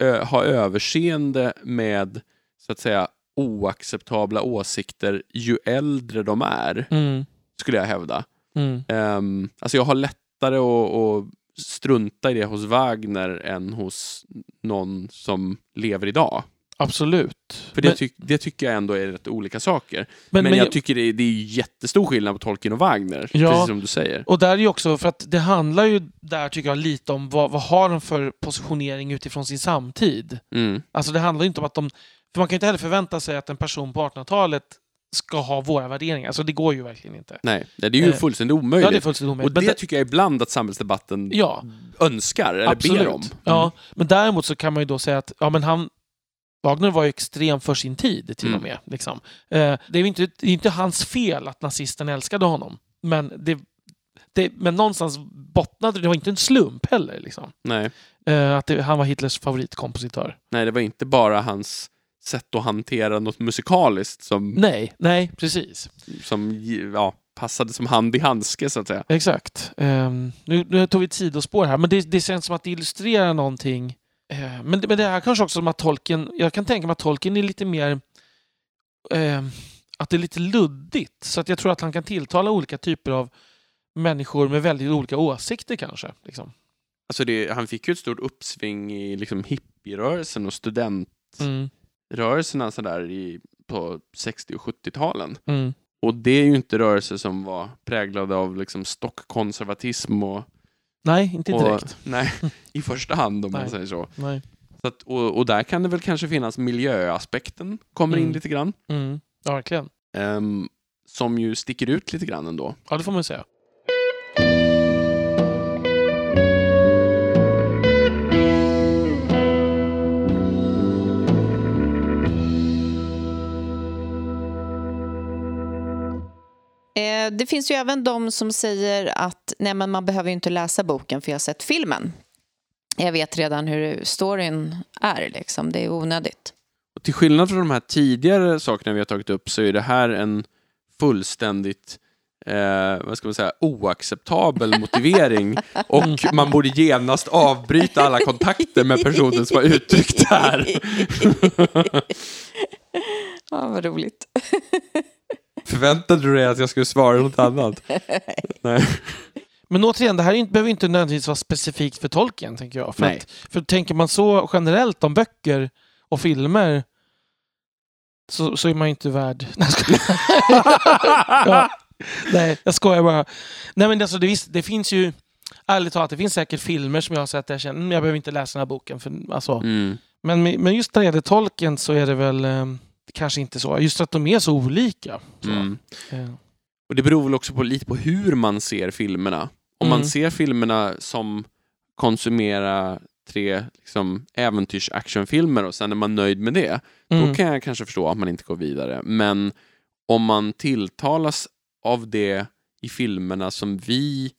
ö, ha överseende med, så att säga, oacceptabla åsikter ju äldre de är, Mm. skulle jag hävda. Mm. Um, alltså jag har lättare att, att strunta i det hos Wagner än hos någon som lever idag. Absolut. För det, Men- tyck, det tycker jag ändå är rätt olika saker. men, Men, men jag tycker det är, det är jättestor skillnad på Tolkien och Wagner, Ja. precis som du säger. Och där är ju också, för att det handlar ju där tycker jag lite om vad, vad har de för positionering utifrån sin samtid. Mm. Alltså det handlar ju inte om att de... För man kan ju inte heller förvänta sig att en person på 1800-talet ska ha våra värderingar. Alltså det går ju verkligen inte. Nej, det är ju Eh, fullständigt omöjligt. Ja, det är fullständigt omöjligt. och det det- tycker jag ibland att samhällsdebatten Ja, önskar eller absolut. ber om. Mm. Ja, men däremot så kan man ju då säga att ja, men han, Wagner var ju extrem för sin tid till och Mm. med. Liksom. Eh, det är inte, det är inte hans fel att nazisten älskade honom. Men, det, det, men någonstans bottnade det, det var inte en slump heller. Liksom. Nej. Eh, att det, han var Hitlers favoritkompositör. Nej, det var inte bara hans sätt att hantera något musikaliskt som, Nej, nej, precis. som ja, passade som hand i handske, så att säga. Exakt. Ehm, nu, nu tog vi ett sidospår här, men det, det känns som att det illustrerar någonting. Eh, men, det- men det är kanske också som att Tolkien, jag kan tänka mig att Tolkien är lite mer, ehm, att det är lite luddigt. Så att jag tror att han kan tilltala olika typer av människor med väldigt olika åsikter kanske. Liksom. Alltså det, han fick ju ett stort uppsving i liksom hippierörelsen och studentrörelserna Mm, sådär i, på 60 och 70-talen. mm, Och det är ju inte rörelser som var präglade av liksom stockkonservatism och, nej, inte och direkt. nej, i första hand om man Nej. säger så. Nej. så att, och, och där kan det väl kanske finnas miljöaspekten kommer in Mm. lite grann. Mm, ja, verkligen. ehm, som ju sticker ut lite grann ändå. Ja, det får man säga. Eh, det finns ju även de som säger att nej, men man behöver inte läsa boken för jag har sett filmen. Jag vet redan hur storyn är, liksom. det är onödigt. Och till skillnad från de här tidigare sakerna vi har tagit upp så är det här en fullständigt eh, vad ska man säga, oacceptabel motivering och man borde genast avbryta alla kontakter med personen som har uttryckt det här. ja, vad roligt. Förväntade du dig att jag skulle svara något annat? Nej. Men återigen, det här är inte, behöver inte nödvändigtvis vara specifikt för tolken, tänker jag. För, Nej. att, för tänker man så generellt om böcker och filmer så, så är man ju inte värd... Nej, jag skojar. ja, nej, jag skojar bara. Nej, men alltså, det, visst, det finns ju... Ärligt talat, det finns säkert filmer som jag har sett där jag känner "Mm, jag behöver inte läsa den här boken. För, alltså, Mm. men, men just när det gäller tolken så är det väl eh, kanske inte så. Just att de är så olika. Så. Mm. Eh, Och det beror väl också på, lite på hur man ser filmerna. Om Mm. man ser filmerna som konsumera tre liksom, äventyrs-actionfilmer och sen är man nöjd med det, mm. då kan jag kanske förstå att man inte går vidare. Men om man tilltalas av det i filmerna som vi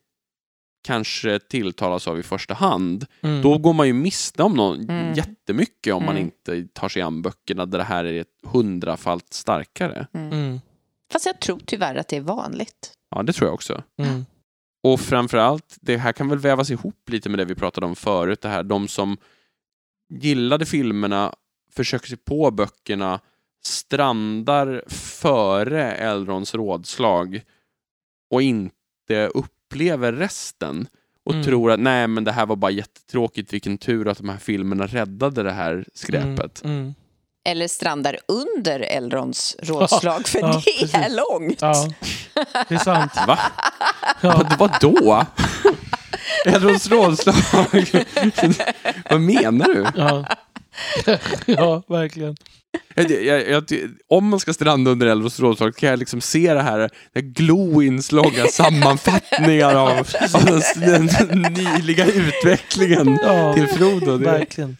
kanske tilltalas av i första hand, Mm. då går man ju miste om någon Mm. jättemycket om man Mm. inte tar sig an böckerna där det här är ett hundrafalt starkare. Mm. Mm. Fast jag tror tyvärr att det är vanligt. Ja, det tror jag också. Mm. Och framförallt, det här kan väl vävas ihop lite med det vi pratade om förut, det här de som gillade filmerna, försöker sig på böckerna, strandar före Elrons rådslag och inte upplever resten och Mm. tror att nej men det här var bara jättetråkigt, vilken tur att de här filmerna räddade det här skräpet. Mm. Mm. Eller strandar under Elrons rådslag, för Ja, det är precis. långt. Ja, det är sant. Va? Ja. Vad, vadå? Edwards rådslag. Vad menar du? Ja, ja verkligen. Jag, jag, jag, om man ska stranda under Elros rådslag kan jag liksom se det här, det här glow-inslagna sammanfattningar av, av den, den nyliga utvecklingen Ja, till Frodo. Det, verkligen.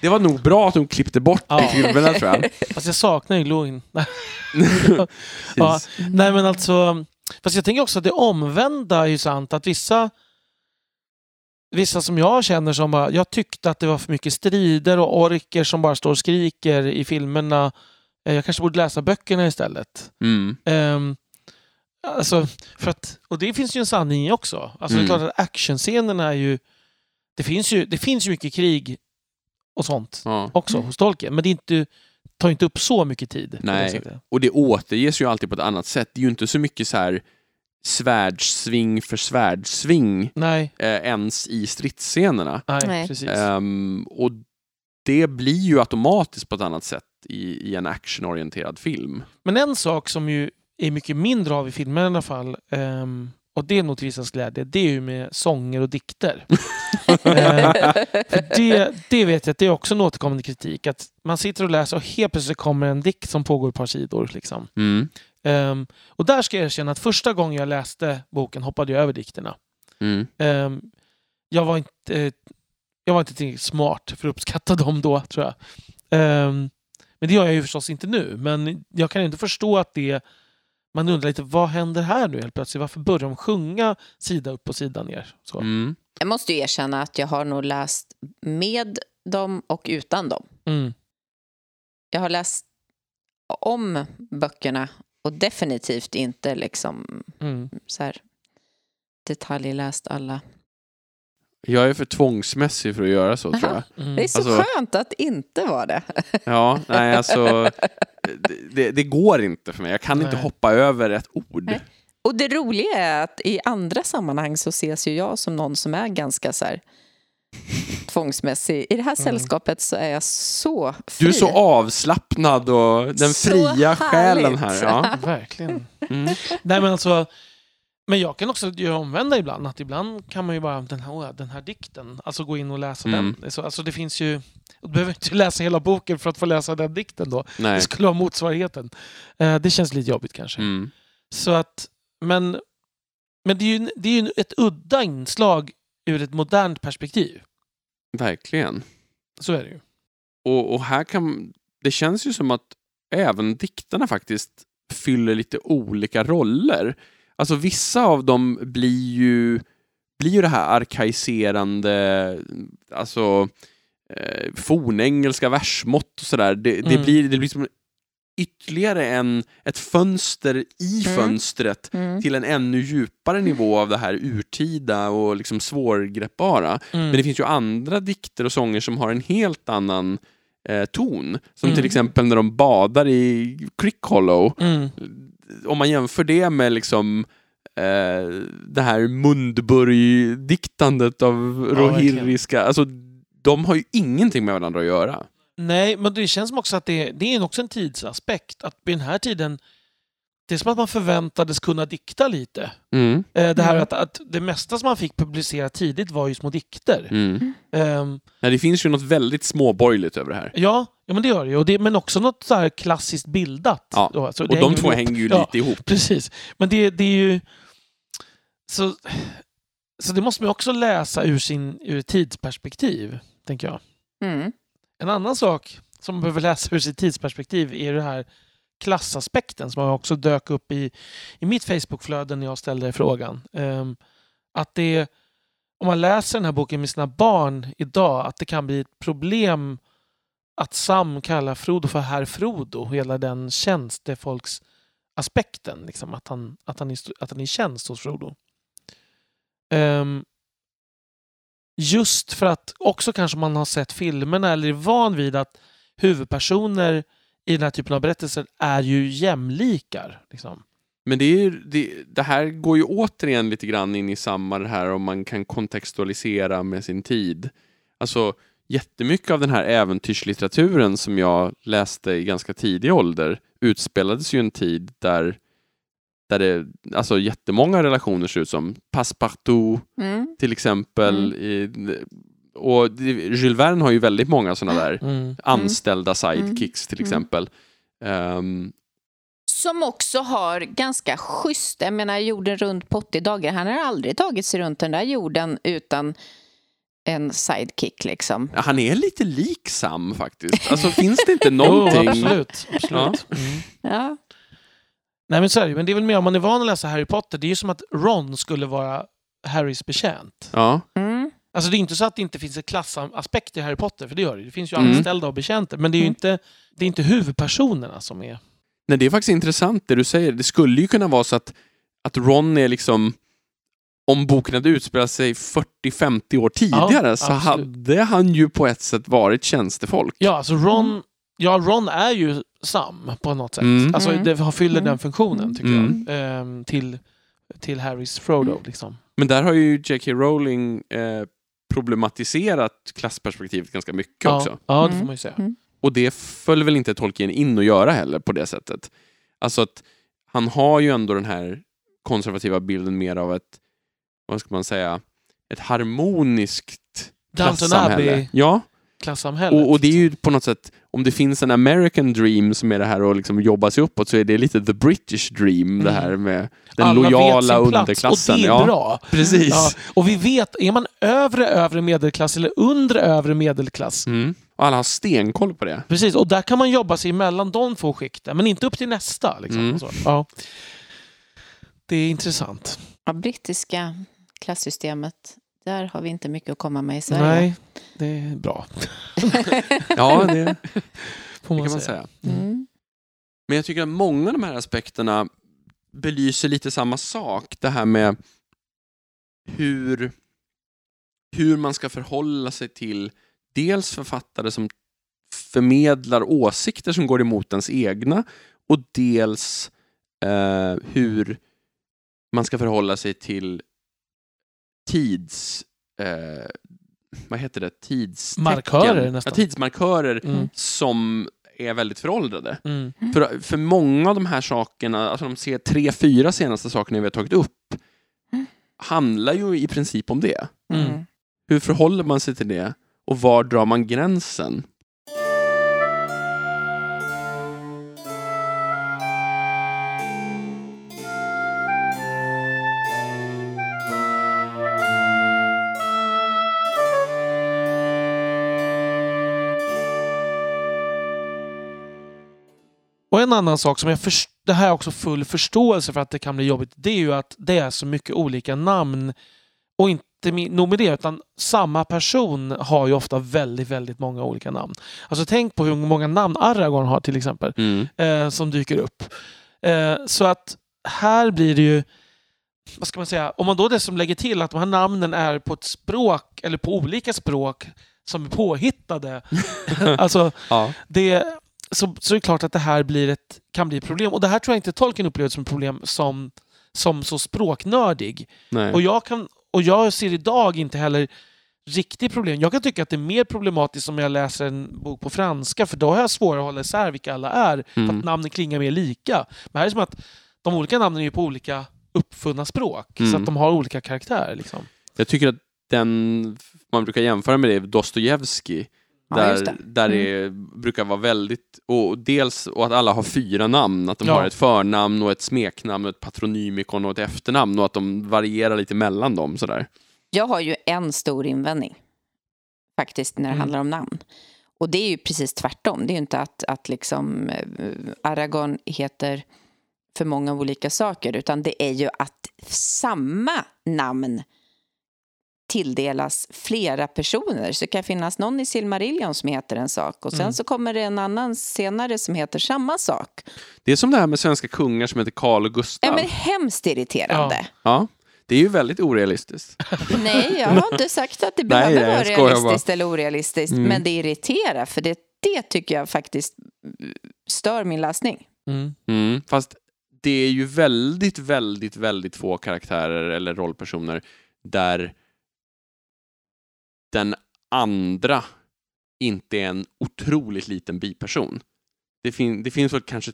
det var nog bra att de klippte bort Ja. i filmerna tror jag. Fast jag saknar ju Glowin. Ja, nej men alltså, fast jag tänker också att det omvända är ju sant. Att vissa, vissa som jag känner som bara, jag tyckte att det var för mycket strider och orker som bara står och skriker i filmerna. Eh, Jag kanske borde läsa böckerna istället. Mm. Ehm, alltså, för att, och det finns ju en sanning i också. Alltså, Mm. Det är klart att actionscenerna är ju... Det finns ju, det finns ju mycket krig och sånt Ja. också hos Tolkien. Men det är inte, tar inte upp så mycket tid. det Nej. sättet. Och det återges ju alltid på ett annat sätt. Det är ju inte så mycket så här svärdssving för svärdsving Nej, eh, ens i stridsscenerna. nej, Nej. precis. Ehm, och det blir ju automatiskt på ett annat sätt i, i en actionorienterad film. Men en sak som ju är mycket mindre av i filmen i alla fall, ehm, och det är nog till vissas glädje, det är ju med sånger och dikter. För det, det vet jag att det är också en återkommande kritik. Att man sitter och läser och helt plötsligt kommer en dikt som pågår ett par sidor. Liksom. Mm. Ehm, och där ska jag erkänna att första gången jag läste boken hoppade jag över dikterna. Mm. Ehm, jag var inte jag var inte tillräckligt smart för att uppskatta dem då, tror jag. Ehm, men det gör jag ju förstås inte nu. Men jag kan inte förstå att det... Man undrar lite, vad händer här nu helt plötsligt? Varför börjar de sjunga sida upp och sida ner? Så. Mm. Jag måste ju erkänna att jag har nog läst med dem och utan dem. Mm. Jag har läst om böckerna och definitivt inte liksom Mm. så här detaljläst alla. Jag är för tvångsmässig för att göra så tror jag. Mm. Det är så Alltså- skönt att inte vara det. Ja, nej alltså. Det, det, går inte för mig. Jag kan inte Nej. hoppa över ett ord. Nej. Och det roliga är att i andra sammanhang så ses ju jag som någon som är ganska så här tvångsmässig. I det här sällskapet så är jag så fri. Du är så avslappnad och den Så fria härligt. själen här. Ja. Verkligen. Mm. Nej, men alltså... Men jag kan också göra omvända ibland. Att ibland kan man ju bara, den här, den här dikten, alltså gå in och läsa Mm. den. Så, alltså det finns ju... Du behöver inte läsa hela boken för att få läsa den dikten då. Nej. Det skulle vara motsvarigheten. Eh, det känns lite jobbigt kanske. Mm. Så att, men men det är ju det är ju ett udda inslag ur ett modernt perspektiv. Verkligen. Så är det ju. Och, och här kan, det känns ju som att även dikterna faktiskt fyller lite olika roller. Alltså vissa av dem blir ju, blir ju det här arkaiserande, alltså eh, fornengelska versmått och sådär. Det, det, Mm. blir, det blir som ytterligare en, ett fönster i Mm. fönstret Mm. till en ännu djupare nivå av det här urtida och liksom svårgreppbara. Mm. Men det finns ju andra dikter och sånger som har en helt annan eh, ton. Som Mm. till exempel när de badar i Crick Hollow. Mm. Om man jämför det med liksom eh, det här Mundburg-diktandet av rohirriska. Alltså, de har ju ingenting med varandra att göra. Nej, men det känns som också att det, det är också en tidsaspekt. Att vid den här tiden, det är som att man förväntades kunna dikta lite. Mm. Eh, Det här Mm. att, att det mesta som man fick publicera tidigt var ju små dikter. Mm. Ehm, Nej, det finns ju något väldigt småborgerligt över det här. ja, ja, men det gör det ju. Men också något så här klassiskt bildat. Ja, då. Så Och de två ihop. hänger ju Ja. lite ihop. Precis. Men det, det är ju... Så, så det måste man också läsa ur, sin, ur tidsperspektiv, tänker jag. Mm. En annan sak som man behöver läsa ur sitt tidsperspektiv är det här klassaspekten som också dök upp i, i mitt Facebookflöde när jag ställde frågan. Um, att det, om man läser den här boken med sina barn idag, att det kan bli ett problem att Sam kallar Frodo för herr Frodo. Hela den tjänstefolks aspekten, liksom, att, han, att, han är, att han är i tjänst hos Frodo. Um, just för att också kanske man har sett filmerna eller är van vid att huvudpersoner i den här typen av berättelser är ju jämlikar. Liksom. Men det, är, ju- det, det här går ju återigen lite grann in i samma det här om man kan kontextualisera med sin tid. Alltså jättemycket av den här äventyrslitteraturen som jag läste i ganska tidig ålder utspelades ju en tid där där det, alltså jättemånga relationer ser ut som Passepartout Mm. till exempel. I, och Jules Verne har ju väldigt många sådana där Mm. anställda sidekicks till Mm. exempel. Ehm, Som också har ganska schysst, jag menar jorden runt på 80 dagar. Han har aldrig tagit sig runt den där jorden utan en sidekick liksom. ja, han är lite lik Sam faktiskt. Alltså finns det inte någonting? absolut. absolut. Mm. Ja. Nej men så är det ju. Men det är väl mer om man är van att läsa Harry Potter. Det är ju som att Ron skulle vara Harrys betjänt. Ja, Mm. Alltså det är inte så att det inte finns en klassaspekt i Harry Potter, för det gör det. Det finns ju Mm. anställda och betjänter. Men det är ju Mm. inte, det är inte huvudpersonerna som är... Nej, det är faktiskt intressant det du säger. Det skulle ju kunna vara så att, att Ron är liksom om boken hade utspelat sig 40-50 år tidigare så absolut. hade han ju på ett sätt varit tjänstefolk. Ja, alltså Ron, ja, Ron är ju Sam på något sätt. Mm. Alltså Mm. det har- fyller Mm. den funktionen, tycker Mm. jag. Ehm, till, till Harrys Frodo, Mm. liksom. Men där har ju J.K. Rowling eh, problematiserat klassperspektivet ganska mycket Ja, också. ja, det Mm. får man ju säga. Mm. Och det föll väl inte Tolkien in att göra heller på det sättet. Alltså att han har ju ändå den här konservativa bilden mer av ett, vad ska man säga, ett harmoniskt klassamhälle. Ja, klassamhället. och, och det är ju på något sätt, om det finns en American dream som är det här att liksom jobba sig uppåt så är det lite the British dream det Mm. här med den Alla vet lojala sin plats, underklassen. Och det är ja, bra. precis. Ja, och vi vet, är man övre övre medelklass eller undre övre medelklass, Mm. Och alla har stenkoll på det. precis, och där kan man jobba sig emellan de två skikten, men inte upp till nästa. Liksom, Mm. Ja. Det är intressant. Ja, brittiska klassystemet, där har vi inte mycket att komma med i Sverige. Nej, det är bra. Ja, det, det Får man kan man säga. säga. Mm. Men jag tycker att många av de här aspekterna belyser lite samma sak. Det här med hur, hur man ska förhålla sig till dels författare som förmedlar åsikter som går emot ens egna och dels eh, hur man ska förhålla sig till tids... Eh, vad heter det? Tidstecken. Markörer nästan. Ja, tidsmarkörer Mm. som är väldigt föråldrade. Mm. För, för många av de här sakerna, alltså de tre, fyra senaste sakerna vi har tagit upp, Mm. handlar ju i princip om det. Mm. Mm. Hur förhåller man sig till det? Och var drar man gränsen? En annan sak som jag först- det här också full förståelse för att det kan bli jobbigt. Det är ju att det är så mycket olika namn. Och inte nog med det, utan samma person har ju ofta väldigt, väldigt många olika namn. Alltså tänk på hur många namn Aragorn har till exempel, Mm. eh, som dyker upp. Eh, så att här blir det ju, vad ska man säga, om man då dessutom lägger till att de här namnen är på ett språk, eller på olika språk, som är påhittade. alltså, Ja. det, så, så är det klart att det här blir ett, kan bli ett problem. Och det här tror jag inte Tolkien upplever som ett problem som, som så språknördig. Nej. Och jag, kan, och jag ser idag inte heller riktigt problem. Jag kan tycka att det är mer problematiskt om jag läser en bok på franska för då har jag svårare att hålla isär vilka alla är. För Mm. att namnen klingar mer lika. Men här är det som att de olika namnen är på olika uppfunna språk. Så Mm. att de har olika karaktär. Liksom. Jag tycker att den man brukar jämföra med det är Dostojevskij. Ja, Där, det. där det brukar vara väldigt, och dels och att alla har fyra namn, att de Ja. har ett förnamn och ett smeknamn och ett patronymikon och ett efternamn och att de varierar lite mellan dem sådär. Jag har ju en stor invändning faktiskt när det Mm. handlar om namn. Och det är ju precis tvärtom. Det är ju inte att, att liksom eh, Aragorn heter för många olika saker utan det är ju att samma namn tilldelas flera personer. Så det kan finnas någon i Silmarillion som heter en sak och sen Mm. så kommer det en annan senare som heter samma sak. Det är som det här med svenska kungar som heter Karl och Gustav. Ja, men hemskt irriterande. Ja, det är ju väldigt orealistiskt. Nej, jag har inte sagt att det behöver nej, vara realistiskt eller orealistiskt. Mm. Men det irriterar, för det, det tycker jag faktiskt stör min läsning. Mm. Mm, fast det är ju väldigt, väldigt, väldigt få karaktärer eller rollpersoner där den andra inte är en otroligt liten biperson. Det, fin- det finns väl kanske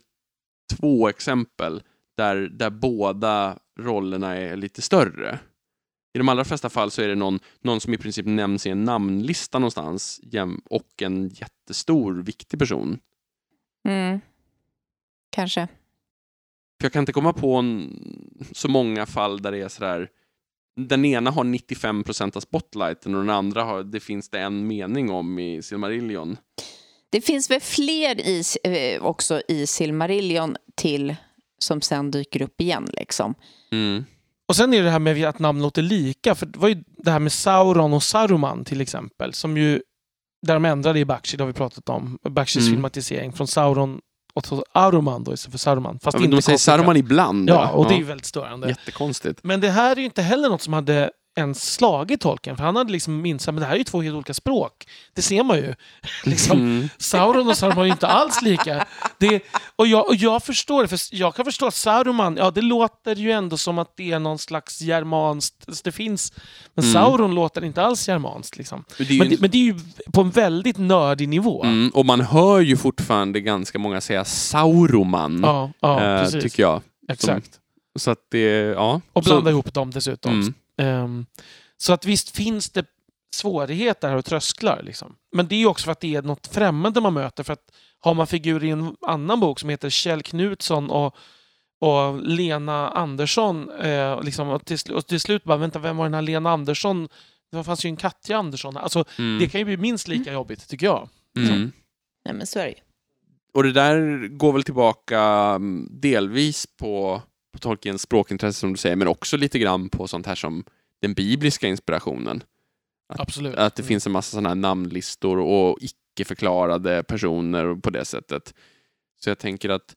två exempel där, där båda rollerna är lite större. I de allra flesta fall så är det någon, någon som i princip nämns i en namnlista någonstans och en jättestor, viktig person. Mm. Kanske. För jag kan inte komma på en, så många fall där det är sådär den ena har 95% av spotlighten och den andra har, det finns det en mening om i Silmarillion. Det finns väl fler i, eh, också i Silmarillion till som sen dyker upp igen liksom. Mm. Och sen är det det här med att namn låter lika. För det var ju det här med Sauron och Saruman till exempel. Som ju, där de ändrade i Bakshi, det har vi pratat om. Bakshis Mm. filmatisering från Sauron och så Aruman då istället för Saruman. Fast Ja, men inte de säger. Saruman ibland. Ja, och det är ju väldigt störande. Jättekonstigt. Men det här är ju inte heller något som hade ens slagit tolken. För han hade liksom minst men det här är ju två helt olika språk. Det ser man ju. liksom, Mm. Sauron och Saruman är ju inte alls lika. Det, och, jag, och jag förstår det, för jag kan förstå att Saruman, ja det låter ju ändå som att det är någon slags germanskt, alltså det finns, men Mm. Sauron låter inte alls germanskt. Liksom. Det är ju Men, det, men det är ju på en väldigt nördig nivå. Mm, och man hör ju fortfarande ganska många säga Sauroman, Ja, ja precis. tycker jag. Exakt. Så att det, ja. Och Så- blanda ihop dem dessutom. Mm. Ehm, så att visst finns det svårigheter och trösklar. Liksom. Men det är ju också för att det är något främmande man möter. För att har man figurer i en annan bok som heter Kjell Knutsson och, och Lena Andersson eh, och liksom, och, till, och till slut bara, vänta, vem var den här Lena Andersson? Det fanns ju en Katja Andersson. Alltså, Mm. Det kan ju bli minst lika jobbigt, tycker jag. Mm. Nej men så är det ju. Och det där går väl tillbaka mm, delvis på, på Tolkiens språkintresse som du säger, men också lite grann på sånt här som den bibliska inspirationen. Absolut. Att det finns en massa sådana här namnlistor och icke-förklarade personer på det sättet. Så jag tänker att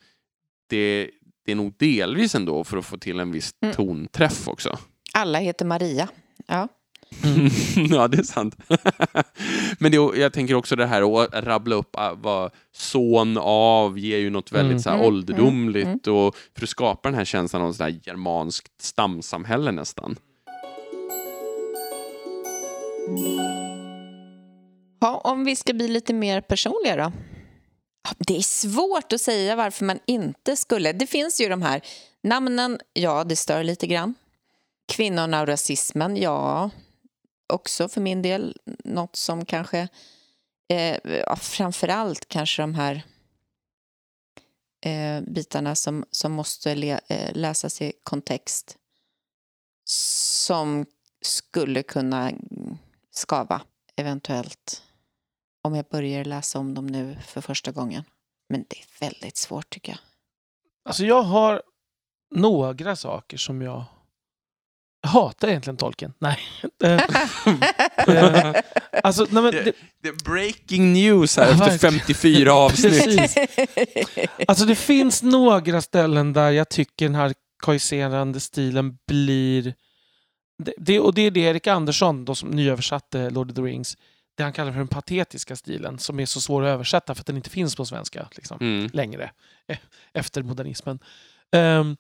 det, det är nog delvis ändå för att få till en viss Mm. tonträff också. Alla heter Maria. Ja. ja, det är sant. Men det, jag tänker också det här att rabbla upp ah, vad son av ger ju något väldigt Mm. så här Mm, ålderdomligt och för att skapa den här känslan av så här germanskt stamsamhälle nästan. Ja, om vi ska bli lite mer personliga då? Det är svårt att säga varför man inte skulle. Det finns ju de här namnen, ja, det stör lite grann. Kvinnorna och rasismen, ja, också för min del något som kanske, eh, ja, framförallt kanske de här eh, bitarna som, som måste le, eh, läsas i kontext som skulle kunna skava eventuellt om jag börjar läsa om dem nu för första gången. Men det är väldigt svårt tycker jag. Alltså jag har några saker som jag jag hatar egentligen tolken. Nej. Eh, alltså, nej men det, Det är breaking news här efter verkligen. 54 avsnitt. Alltså det finns några ställen där jag tycker den här kajserande stilen blir... Det, det, och det är det Erik Andersson, då, som nyöversatte Lord of the Rings, det han kallar för den patetiska stilen, som är så svår att översätta för att den inte finns på svenska liksom, Mm. längre, eh, efter modernismen. Ehm,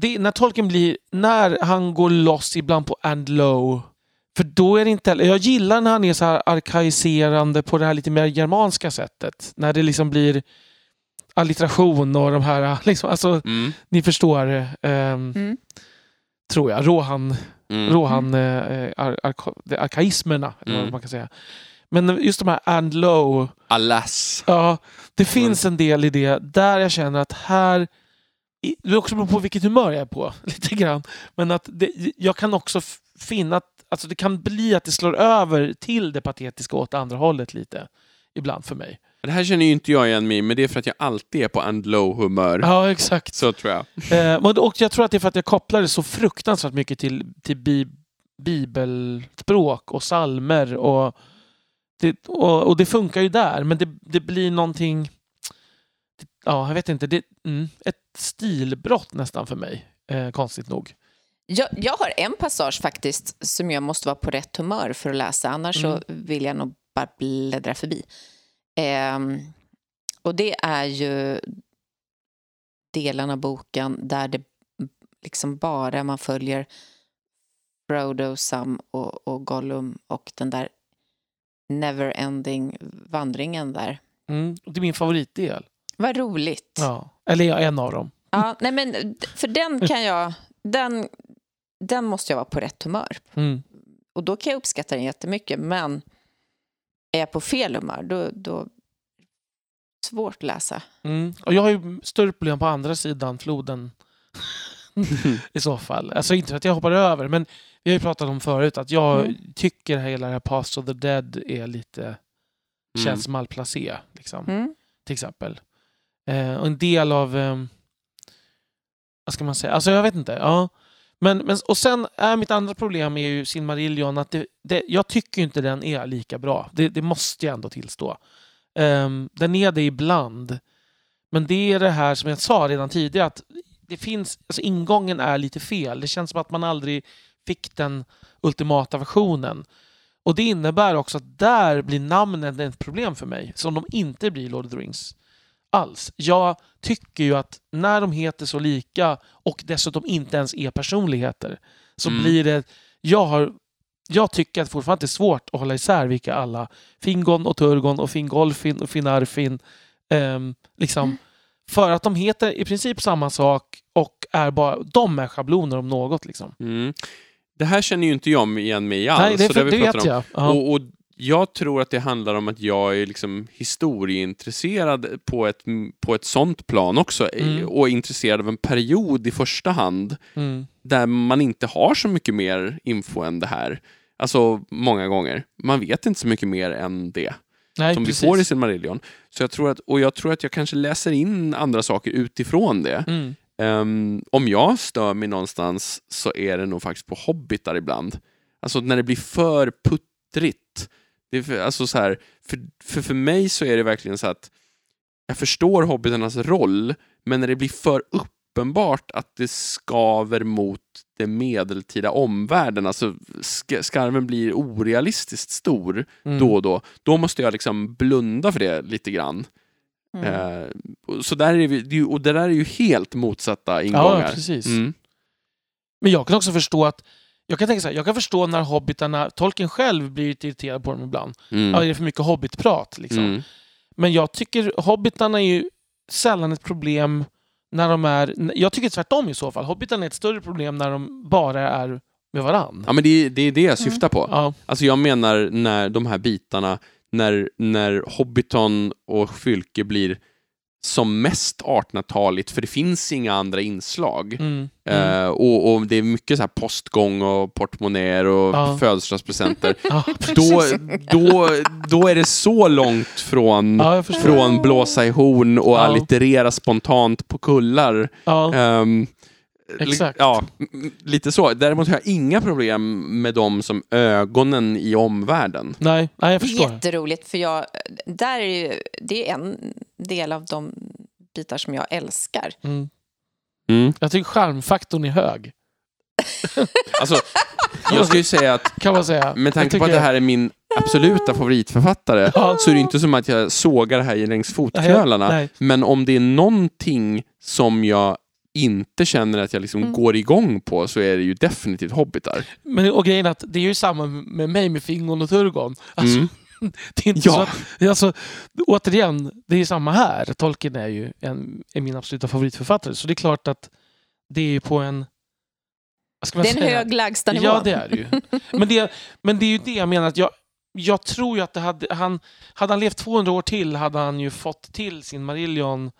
det, är när tolken blir, när han går loss ibland på and low, för då är det inte Jag gillar när han är så här arkaiserande på det här lite mer germanska sättet. När det liksom blir allitteration och de här, liksom, alltså Mm. ni förstår, ehm, Mm. tror jag, Rohan, Mm. Rohan eh, ar, arka, de arkaismerna, eller Mm. vad man kan säga. Men just de här and low, Alas. ja, det finns en del i det där jag känner att här det också beror på vilket humör jag är på, lite grann. Men att det, jag kan också finna att alltså det kan bli att det slår över till det patetiska åt andra hållet lite. Ibland för mig. Det här känner ju inte jag igen mig men det är för att jag alltid är på and low humör. Ja, exakt. Så tror jag. Eh, och- och jag tror att det är för att jag kopplar det så fruktansvärt mycket till, till bi, bibelspråk och salmer och det, och, och det funkar ju där, men det, det blir någonting... Ja, jag vet inte. Det, mm, ett stilbrott nästan för mig, eh, konstigt nog. Jag, jag har en passage faktiskt som jag måste vara på rätt humör för att läsa. Annars Mm. så vill jag nog bara bläddra förbi. Ehm, och det är ju delen av boken där det liksom bara man följer Frodo, Sam och, och Gollum och den där never-ending vandringen där. Mm, det är min favoritdel. Vad roligt. Ja. Eller ja, en av dem. Ja, nej men för den kan jag... Den, den måste jag vara på rätt humör. Mm. Och då kan jag uppskatta den jättemycket. Men är jag på fel humör, då... då svårt att läsa. Mm. Och jag har ju större problem på andra sidan floden. I så fall. Alltså inte för att jag hoppar över, men vi har ju pratat om förut att jag Mm. tycker hela det här Past of the Dead är lite... Känns malplacé, liksom. Mm. till exempel. Eh, och en del av... Eh, vad ska man säga? Alltså jag vet inte. Ja. Men, men, och sen är mitt andra problem är ju Silmarillion att det, det, jag tycker inte den är lika bra. Det, det måste jag ändå tillstå. Um, den är det ibland. Men det är det här som jag sa redan tidigare att det finns, alltså ingången är lite fel. Det känns som att man aldrig fick den ultimata versionen. Och det innebär också att där blir namnen ett problem för mig, som de inte blir i Lord of the Rings alls. Jag tycker ju att när de heter så lika och dessutom inte ens är personligheter så Mm. blir det... Jag, har, jag tycker att fortfarande det är svårt att hålla isär vilka alla Fingon och Turgon och Fingolfin och Finarfin ehm, liksom, för att de heter i princip samma sak och är bara, de är schabloner om något. Liksom. Mm. Det här känner ju inte jag igen mig i alls. Nej, det, så det har det vi pratat vet om. jag. Ja. Och, och jag tror att det handlar om att jag är liksom historieintresserad på ett, på ett sånt plan också. Mm. Och intresserad av en period i första hand Mm. där man inte har så mycket mer info än det här. Alltså många gånger. Man vet inte så mycket mer än det Nej, som precis. vi får i Silmarillion. Så jag tror att, och jag tror att jag kanske läser in andra saker utifrån det. Mm. Ehm, om jag stör mig någonstans så är det nog faktiskt på hobbitar ibland. Alltså när det blir för puttrigt. Det är för, alltså så här, för, för, för mig så är det verkligen så att jag förstår hobbitarnas roll, men när det blir för uppenbart att det skaver mot det medeltida omvärlden, alltså sk- skarven blir orealistiskt stor Mm. då och då, då måste jag liksom blunda för det lite grann. Mm. Eh, så där är vi, och det där är ju helt motsatta ingångar. Ja, precis. Mm. Men jag kan också förstå att jag kan tänka så här, jag kan förstå när hobbitarna, tolken själv blir lite irriterad på dem ibland. Mm. Ja, är det för mycket hobbitprat? Liksom. Mm. Men jag tycker hobbitarna är ju sällan ett problem när de är... Jag tycker tvärtom i så fall. Hobbitarna är ett större problem när de bara är med varann. Ja, men det, är- det är det jag syftar på. Ja, Alltså jag menar när de här bitarna, när, när Hobbiton och Fylke blir som mest 1800-taligt, för det finns inga andra inslag. mm, mm. Eh, och, och det är mycket så här postgång och portmonnäer och Ja. födelsedagspresenter. ja, då, då, då är det så långt från, ja, från blåsa i horn och Ja. allitterera spontant på kullar. Ja, Ehm, Exakt. Ja, lite så. Däremot har jag inga problem med dem som ögonen i omvärlden. nej, nej, jag Det är förstår. jätteroligt, för jag, där är ju, det är en del av de bitar som jag älskar. Mm. Mm. Jag tycker charmfaktorn är hög, Alltså, jag ju säga att kan man säga. med tanke på att det här är min absoluta favoritförfattare Ja. så är det inte som att jag sågar det här längs Nej, fotknölarna. nej. Men om det är någonting som jag inte känner att jag liksom Mm. går igång på så är det ju definitivt hobbitar. Men, och grejen är att det är ju samma med mig med Fingon och Turgon. Alltså, Mm. det är inte Ja. så att, alltså, återigen, det är samma här. Tolkien är ju en, är min absoluta favoritförfattare. Så det är klart att det är på en... Ska man Det är en säga? hög lägstanivå. Ja, det är det ju. Men det, men det är ju det jag menar. Att jag, jag tror ju att det hade, han, hade han levt 200 år till hade han ju fått till sin Marillion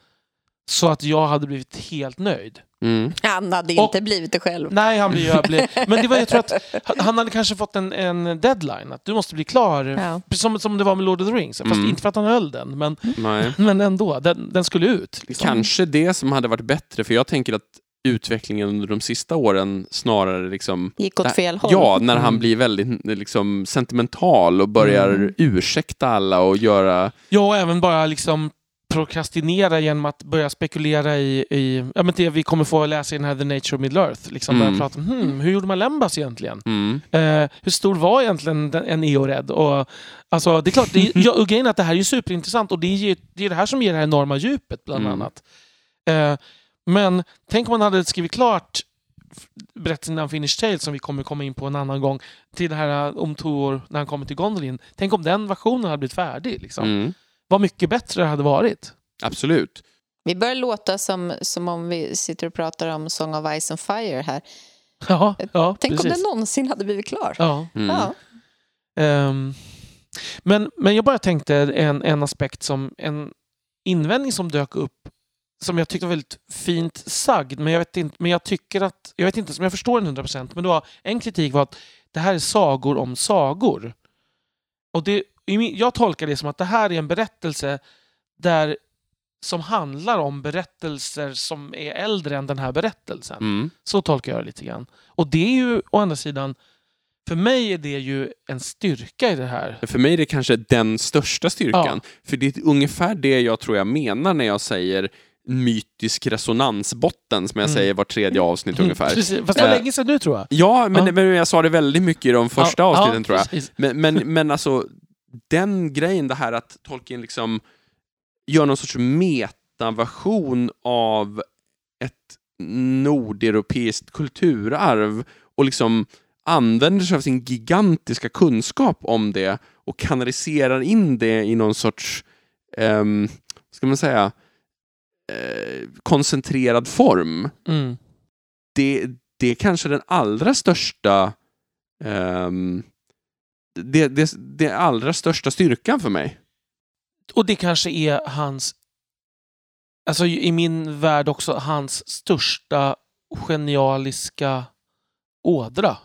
så att jag hade blivit helt nöjd. Mm. Han hade Och- inte blivit det själv. Nej, han blir ju... jag Men det var, jag tror att han- hade kanske fått en, en deadline. Att du måste bli klar. Ja. Som, som det var med Lord of the Rings. Fast Mm. inte för att han höll den. Men, Nej. men ändå, den, den skulle ut. Liksom. Kanske det som hade varit bättre, för jag tänker att utvecklingen under de sista åren snarare liksom Gick åt fel håll. Ja, när han Mm. blir väldigt liksom, sentimental och börjar Mm. ursäkta alla och göra... Ja, och även bara liksom prokrastinera genom att börja spekulera i, i ja, men det vi kommer få läsa i den här The Nature of Middle-earth. Liksom Mm. prata om hmm, hur gjorde man Lembas egentligen? Mm. Eh, hur stor var egentligen den- en Eored? Och, alltså, det är klart, det är, ja, och grejen är att det här är superintressant och det är det, är det här som ger det här enorma djupet bland Mm. annat. Eh, men tänk om man hade skrivit klart berättelsen Unfinished Tales som vi kommer komma in på en annan gång till det här eh, om två år när han kommer till Gondolin. Tänk om den versionen hade blivit färdig. Liksom. Mm. Vad mycket bättre det hade varit. Absolut. Vi börjar låta som, som om vi sitter och pratar om Song of Ice and Fire här. Ja, ja Tänk precis. om den någonsin hade blivit klar. Ja. Mm. Ja. Ehm, men, men jag bara tänkte en, en aspekt som en invändning som dök upp som jag tyckte var väldigt fint sagd, men jag vet inte, men jag tycker att, jag vet inte som jag förstår den 100% men det var en kritik var att det här är sagor om sagor. Och det, jag tolkar det som att det här är en berättelse där som handlar om berättelser som är äldre än den här berättelsen. Mm. Så tolkar jag det lite grann. Och det är ju å andra sidan, för mig är det ju en styrka i det här. För mig är det kanske den största styrkan. För det är ungefär det jag tror jag menar när jag säger mytisk resonansbotten, som jag Mm. säger var tredje avsnitt ungefär. Precis. Fast det var Eh, länge sedan nu tror jag. Ja, men, Ja. men jag sa det väldigt mycket i de första Ja, avsnitten ja, tror jag. Men, men, men alltså, den grejen, det här att Tolkien liksom gör någon sorts metaversion av ett nordeuropeiskt kulturarv och liksom använder sig av sin gigantiska kunskap om det och kanaliserar in det i någon sorts, um, ska man säga, eh, koncentrerad form Mm. det, det är kanske den allra största ehm, det, det, det allra största styrkan för mig. Och det kanske är hans, alltså i min värld också, hans största genialiska ådra.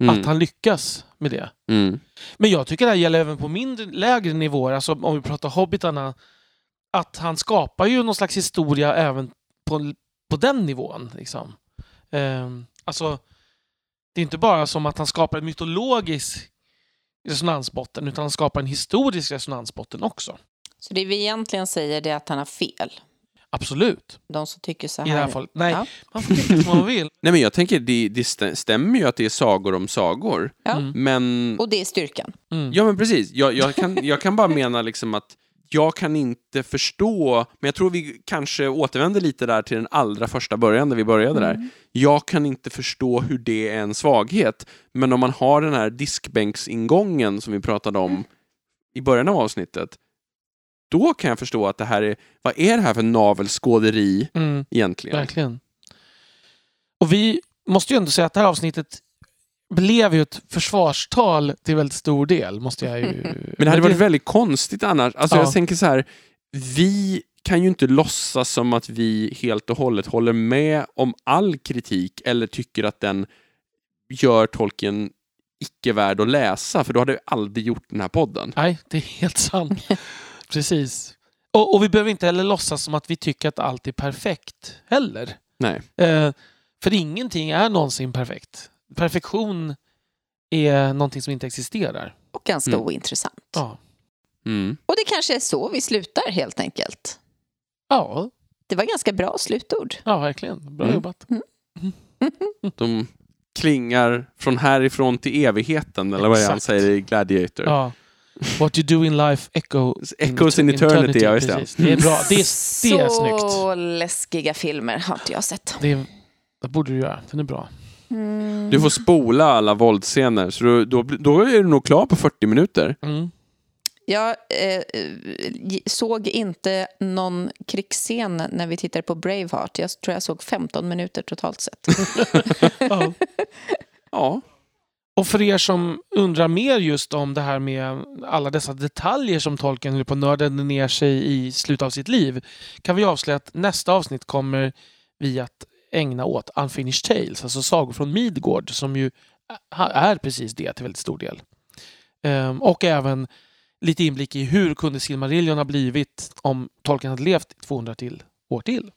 Mm. Att han lyckas med det. Mm. Men jag tycker det här gäller även på mindre, lägre nivåer, alltså om vi pratar hobbitarna. Att han skapar ju någon slags historia även på, på den nivån. Liksom. Ehm, alltså, det är inte bara som att han skapar en mytologisk resonansbotten, utan han skapar en historisk resonansbotten också. Så det vi egentligen säger är att han har fel. Absolut. De som tycker så I det här här. fallet. Nej, Ja. man får tycka som man vill. Nej, men jag tänker, det, det stäm- stämmer ju att det är sagor om sagor, Ja. Mm. men... Och det är styrkan. Mm. Ja, men precis. Jag, jag, kan, jag kan bara mena liksom att jag kan inte förstå, men jag tror vi kanske återvänder lite där till den allra första början, där vi började där. Jag kan inte förstå hur det är en svaghet, men om man har den här diskbänksingången som vi pratade om i början av avsnittet, då kan jag förstå att det här är, vad är det här för navelskåderi Mm. egentligen? Verkligen. Och vi måste ju ändå säga att det här avsnittet blev ju ett försvarstal till väldigt stor del, måste jag ju... Men det hade varit väldigt konstigt annars. Alltså Ja. jag tänker så här, vi kan ju inte låtsas som att vi helt och hållet håller med om all kritik eller tycker att den gör tolken icke värd att läsa, för då hade vi aldrig gjort den här podden. Nej, det är helt sant. Precis. Och, och vi behöver inte heller låtsas som att vi tycker att allt är perfekt heller. Nej. Eh, för ingenting är någonsin perfekt. Perfektion är någonting som inte existerar. Och ganska Mm. ointressant. Ja. Mm. Och det kanske är så vi slutar helt enkelt. Ja, Det var ganska bra slutord. ja verkligen. Bra Mm. jobbat. De klingar från härifrån till evigheten, eller vad det han säger i Gladiator. Ja. What you do in life echo Echoes in eternity, ja, just det. Precis. Det är bra. Det är, det är snyggt. Så läskiga filmer har inte jag sett. Det, är, det borde du göra. Den är bra. Mm. Du får spola alla våldsscener, så då, då, då är du nog klar på 40 minuter. Mm. Jag eh, eh, såg inte någon krigsscen när vi tittade på Braveheart. Jag tror jag såg 15 minuter totalt sett. Ja. Ja. Och för er som undrar mer just om det här med alla dessa detaljer som Tolkien höll på att nörda ner sig i slutet av sitt liv kan vi avslöja att nästa avsnitt kommer vi att ägna åt Unfinished Tales, alltså sagor från Midgård som ju är precis det till väldigt stor del. Ehm, och även lite inblick i hur kunde Silmarillion ha blivit om Tolkien hade levt 200 till år till.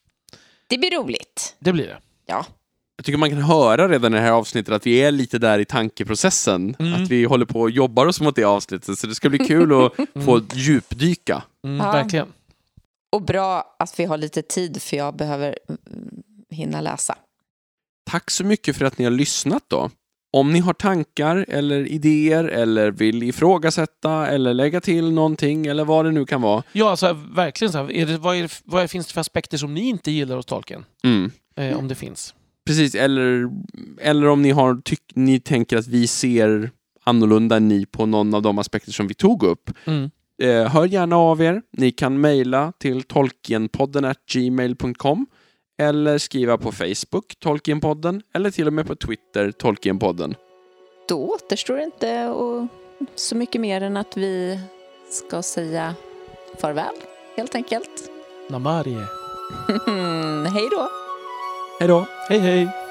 Det blir roligt. Det blir det. Ja. Jag tycker man kan höra redan i det här avsnittet att vi är lite där i tankeprocessen. Mm. Att vi håller på och jobbar oss mot det avsnittet. Så det ska bli kul att få djupdyka. Mm, Ja. Verkligen. Och bra att vi har lite tid för jag behöver mm, hinna läsa. Tack så mycket för att ni har lyssnat då. Om ni har tankar eller idéer eller vill ifrågasätta eller lägga till någonting eller vad det nu kan vara. Ja, alltså, verkligen. Så här, är det, vad, är det, vad finns det för aspekter som ni inte gillar hos Tolkien? Mm. Eh, om det finns. Precis, eller, eller om ni, har tyck, ni tänker att vi ser annorlunda än ni på någon av de aspekter som vi tog upp. Mm. eh, hör gärna av er. Ni kan mejla till tolkienpodden gmail.com eller skriva på Facebook, Tolkienpodden, eller till och med på Twitter, Tolkienpodden. Då återstår det inte och så mycket mer än att vi ska säga farväl, helt enkelt. Namarie. Hej då! Hej då! Hej hej!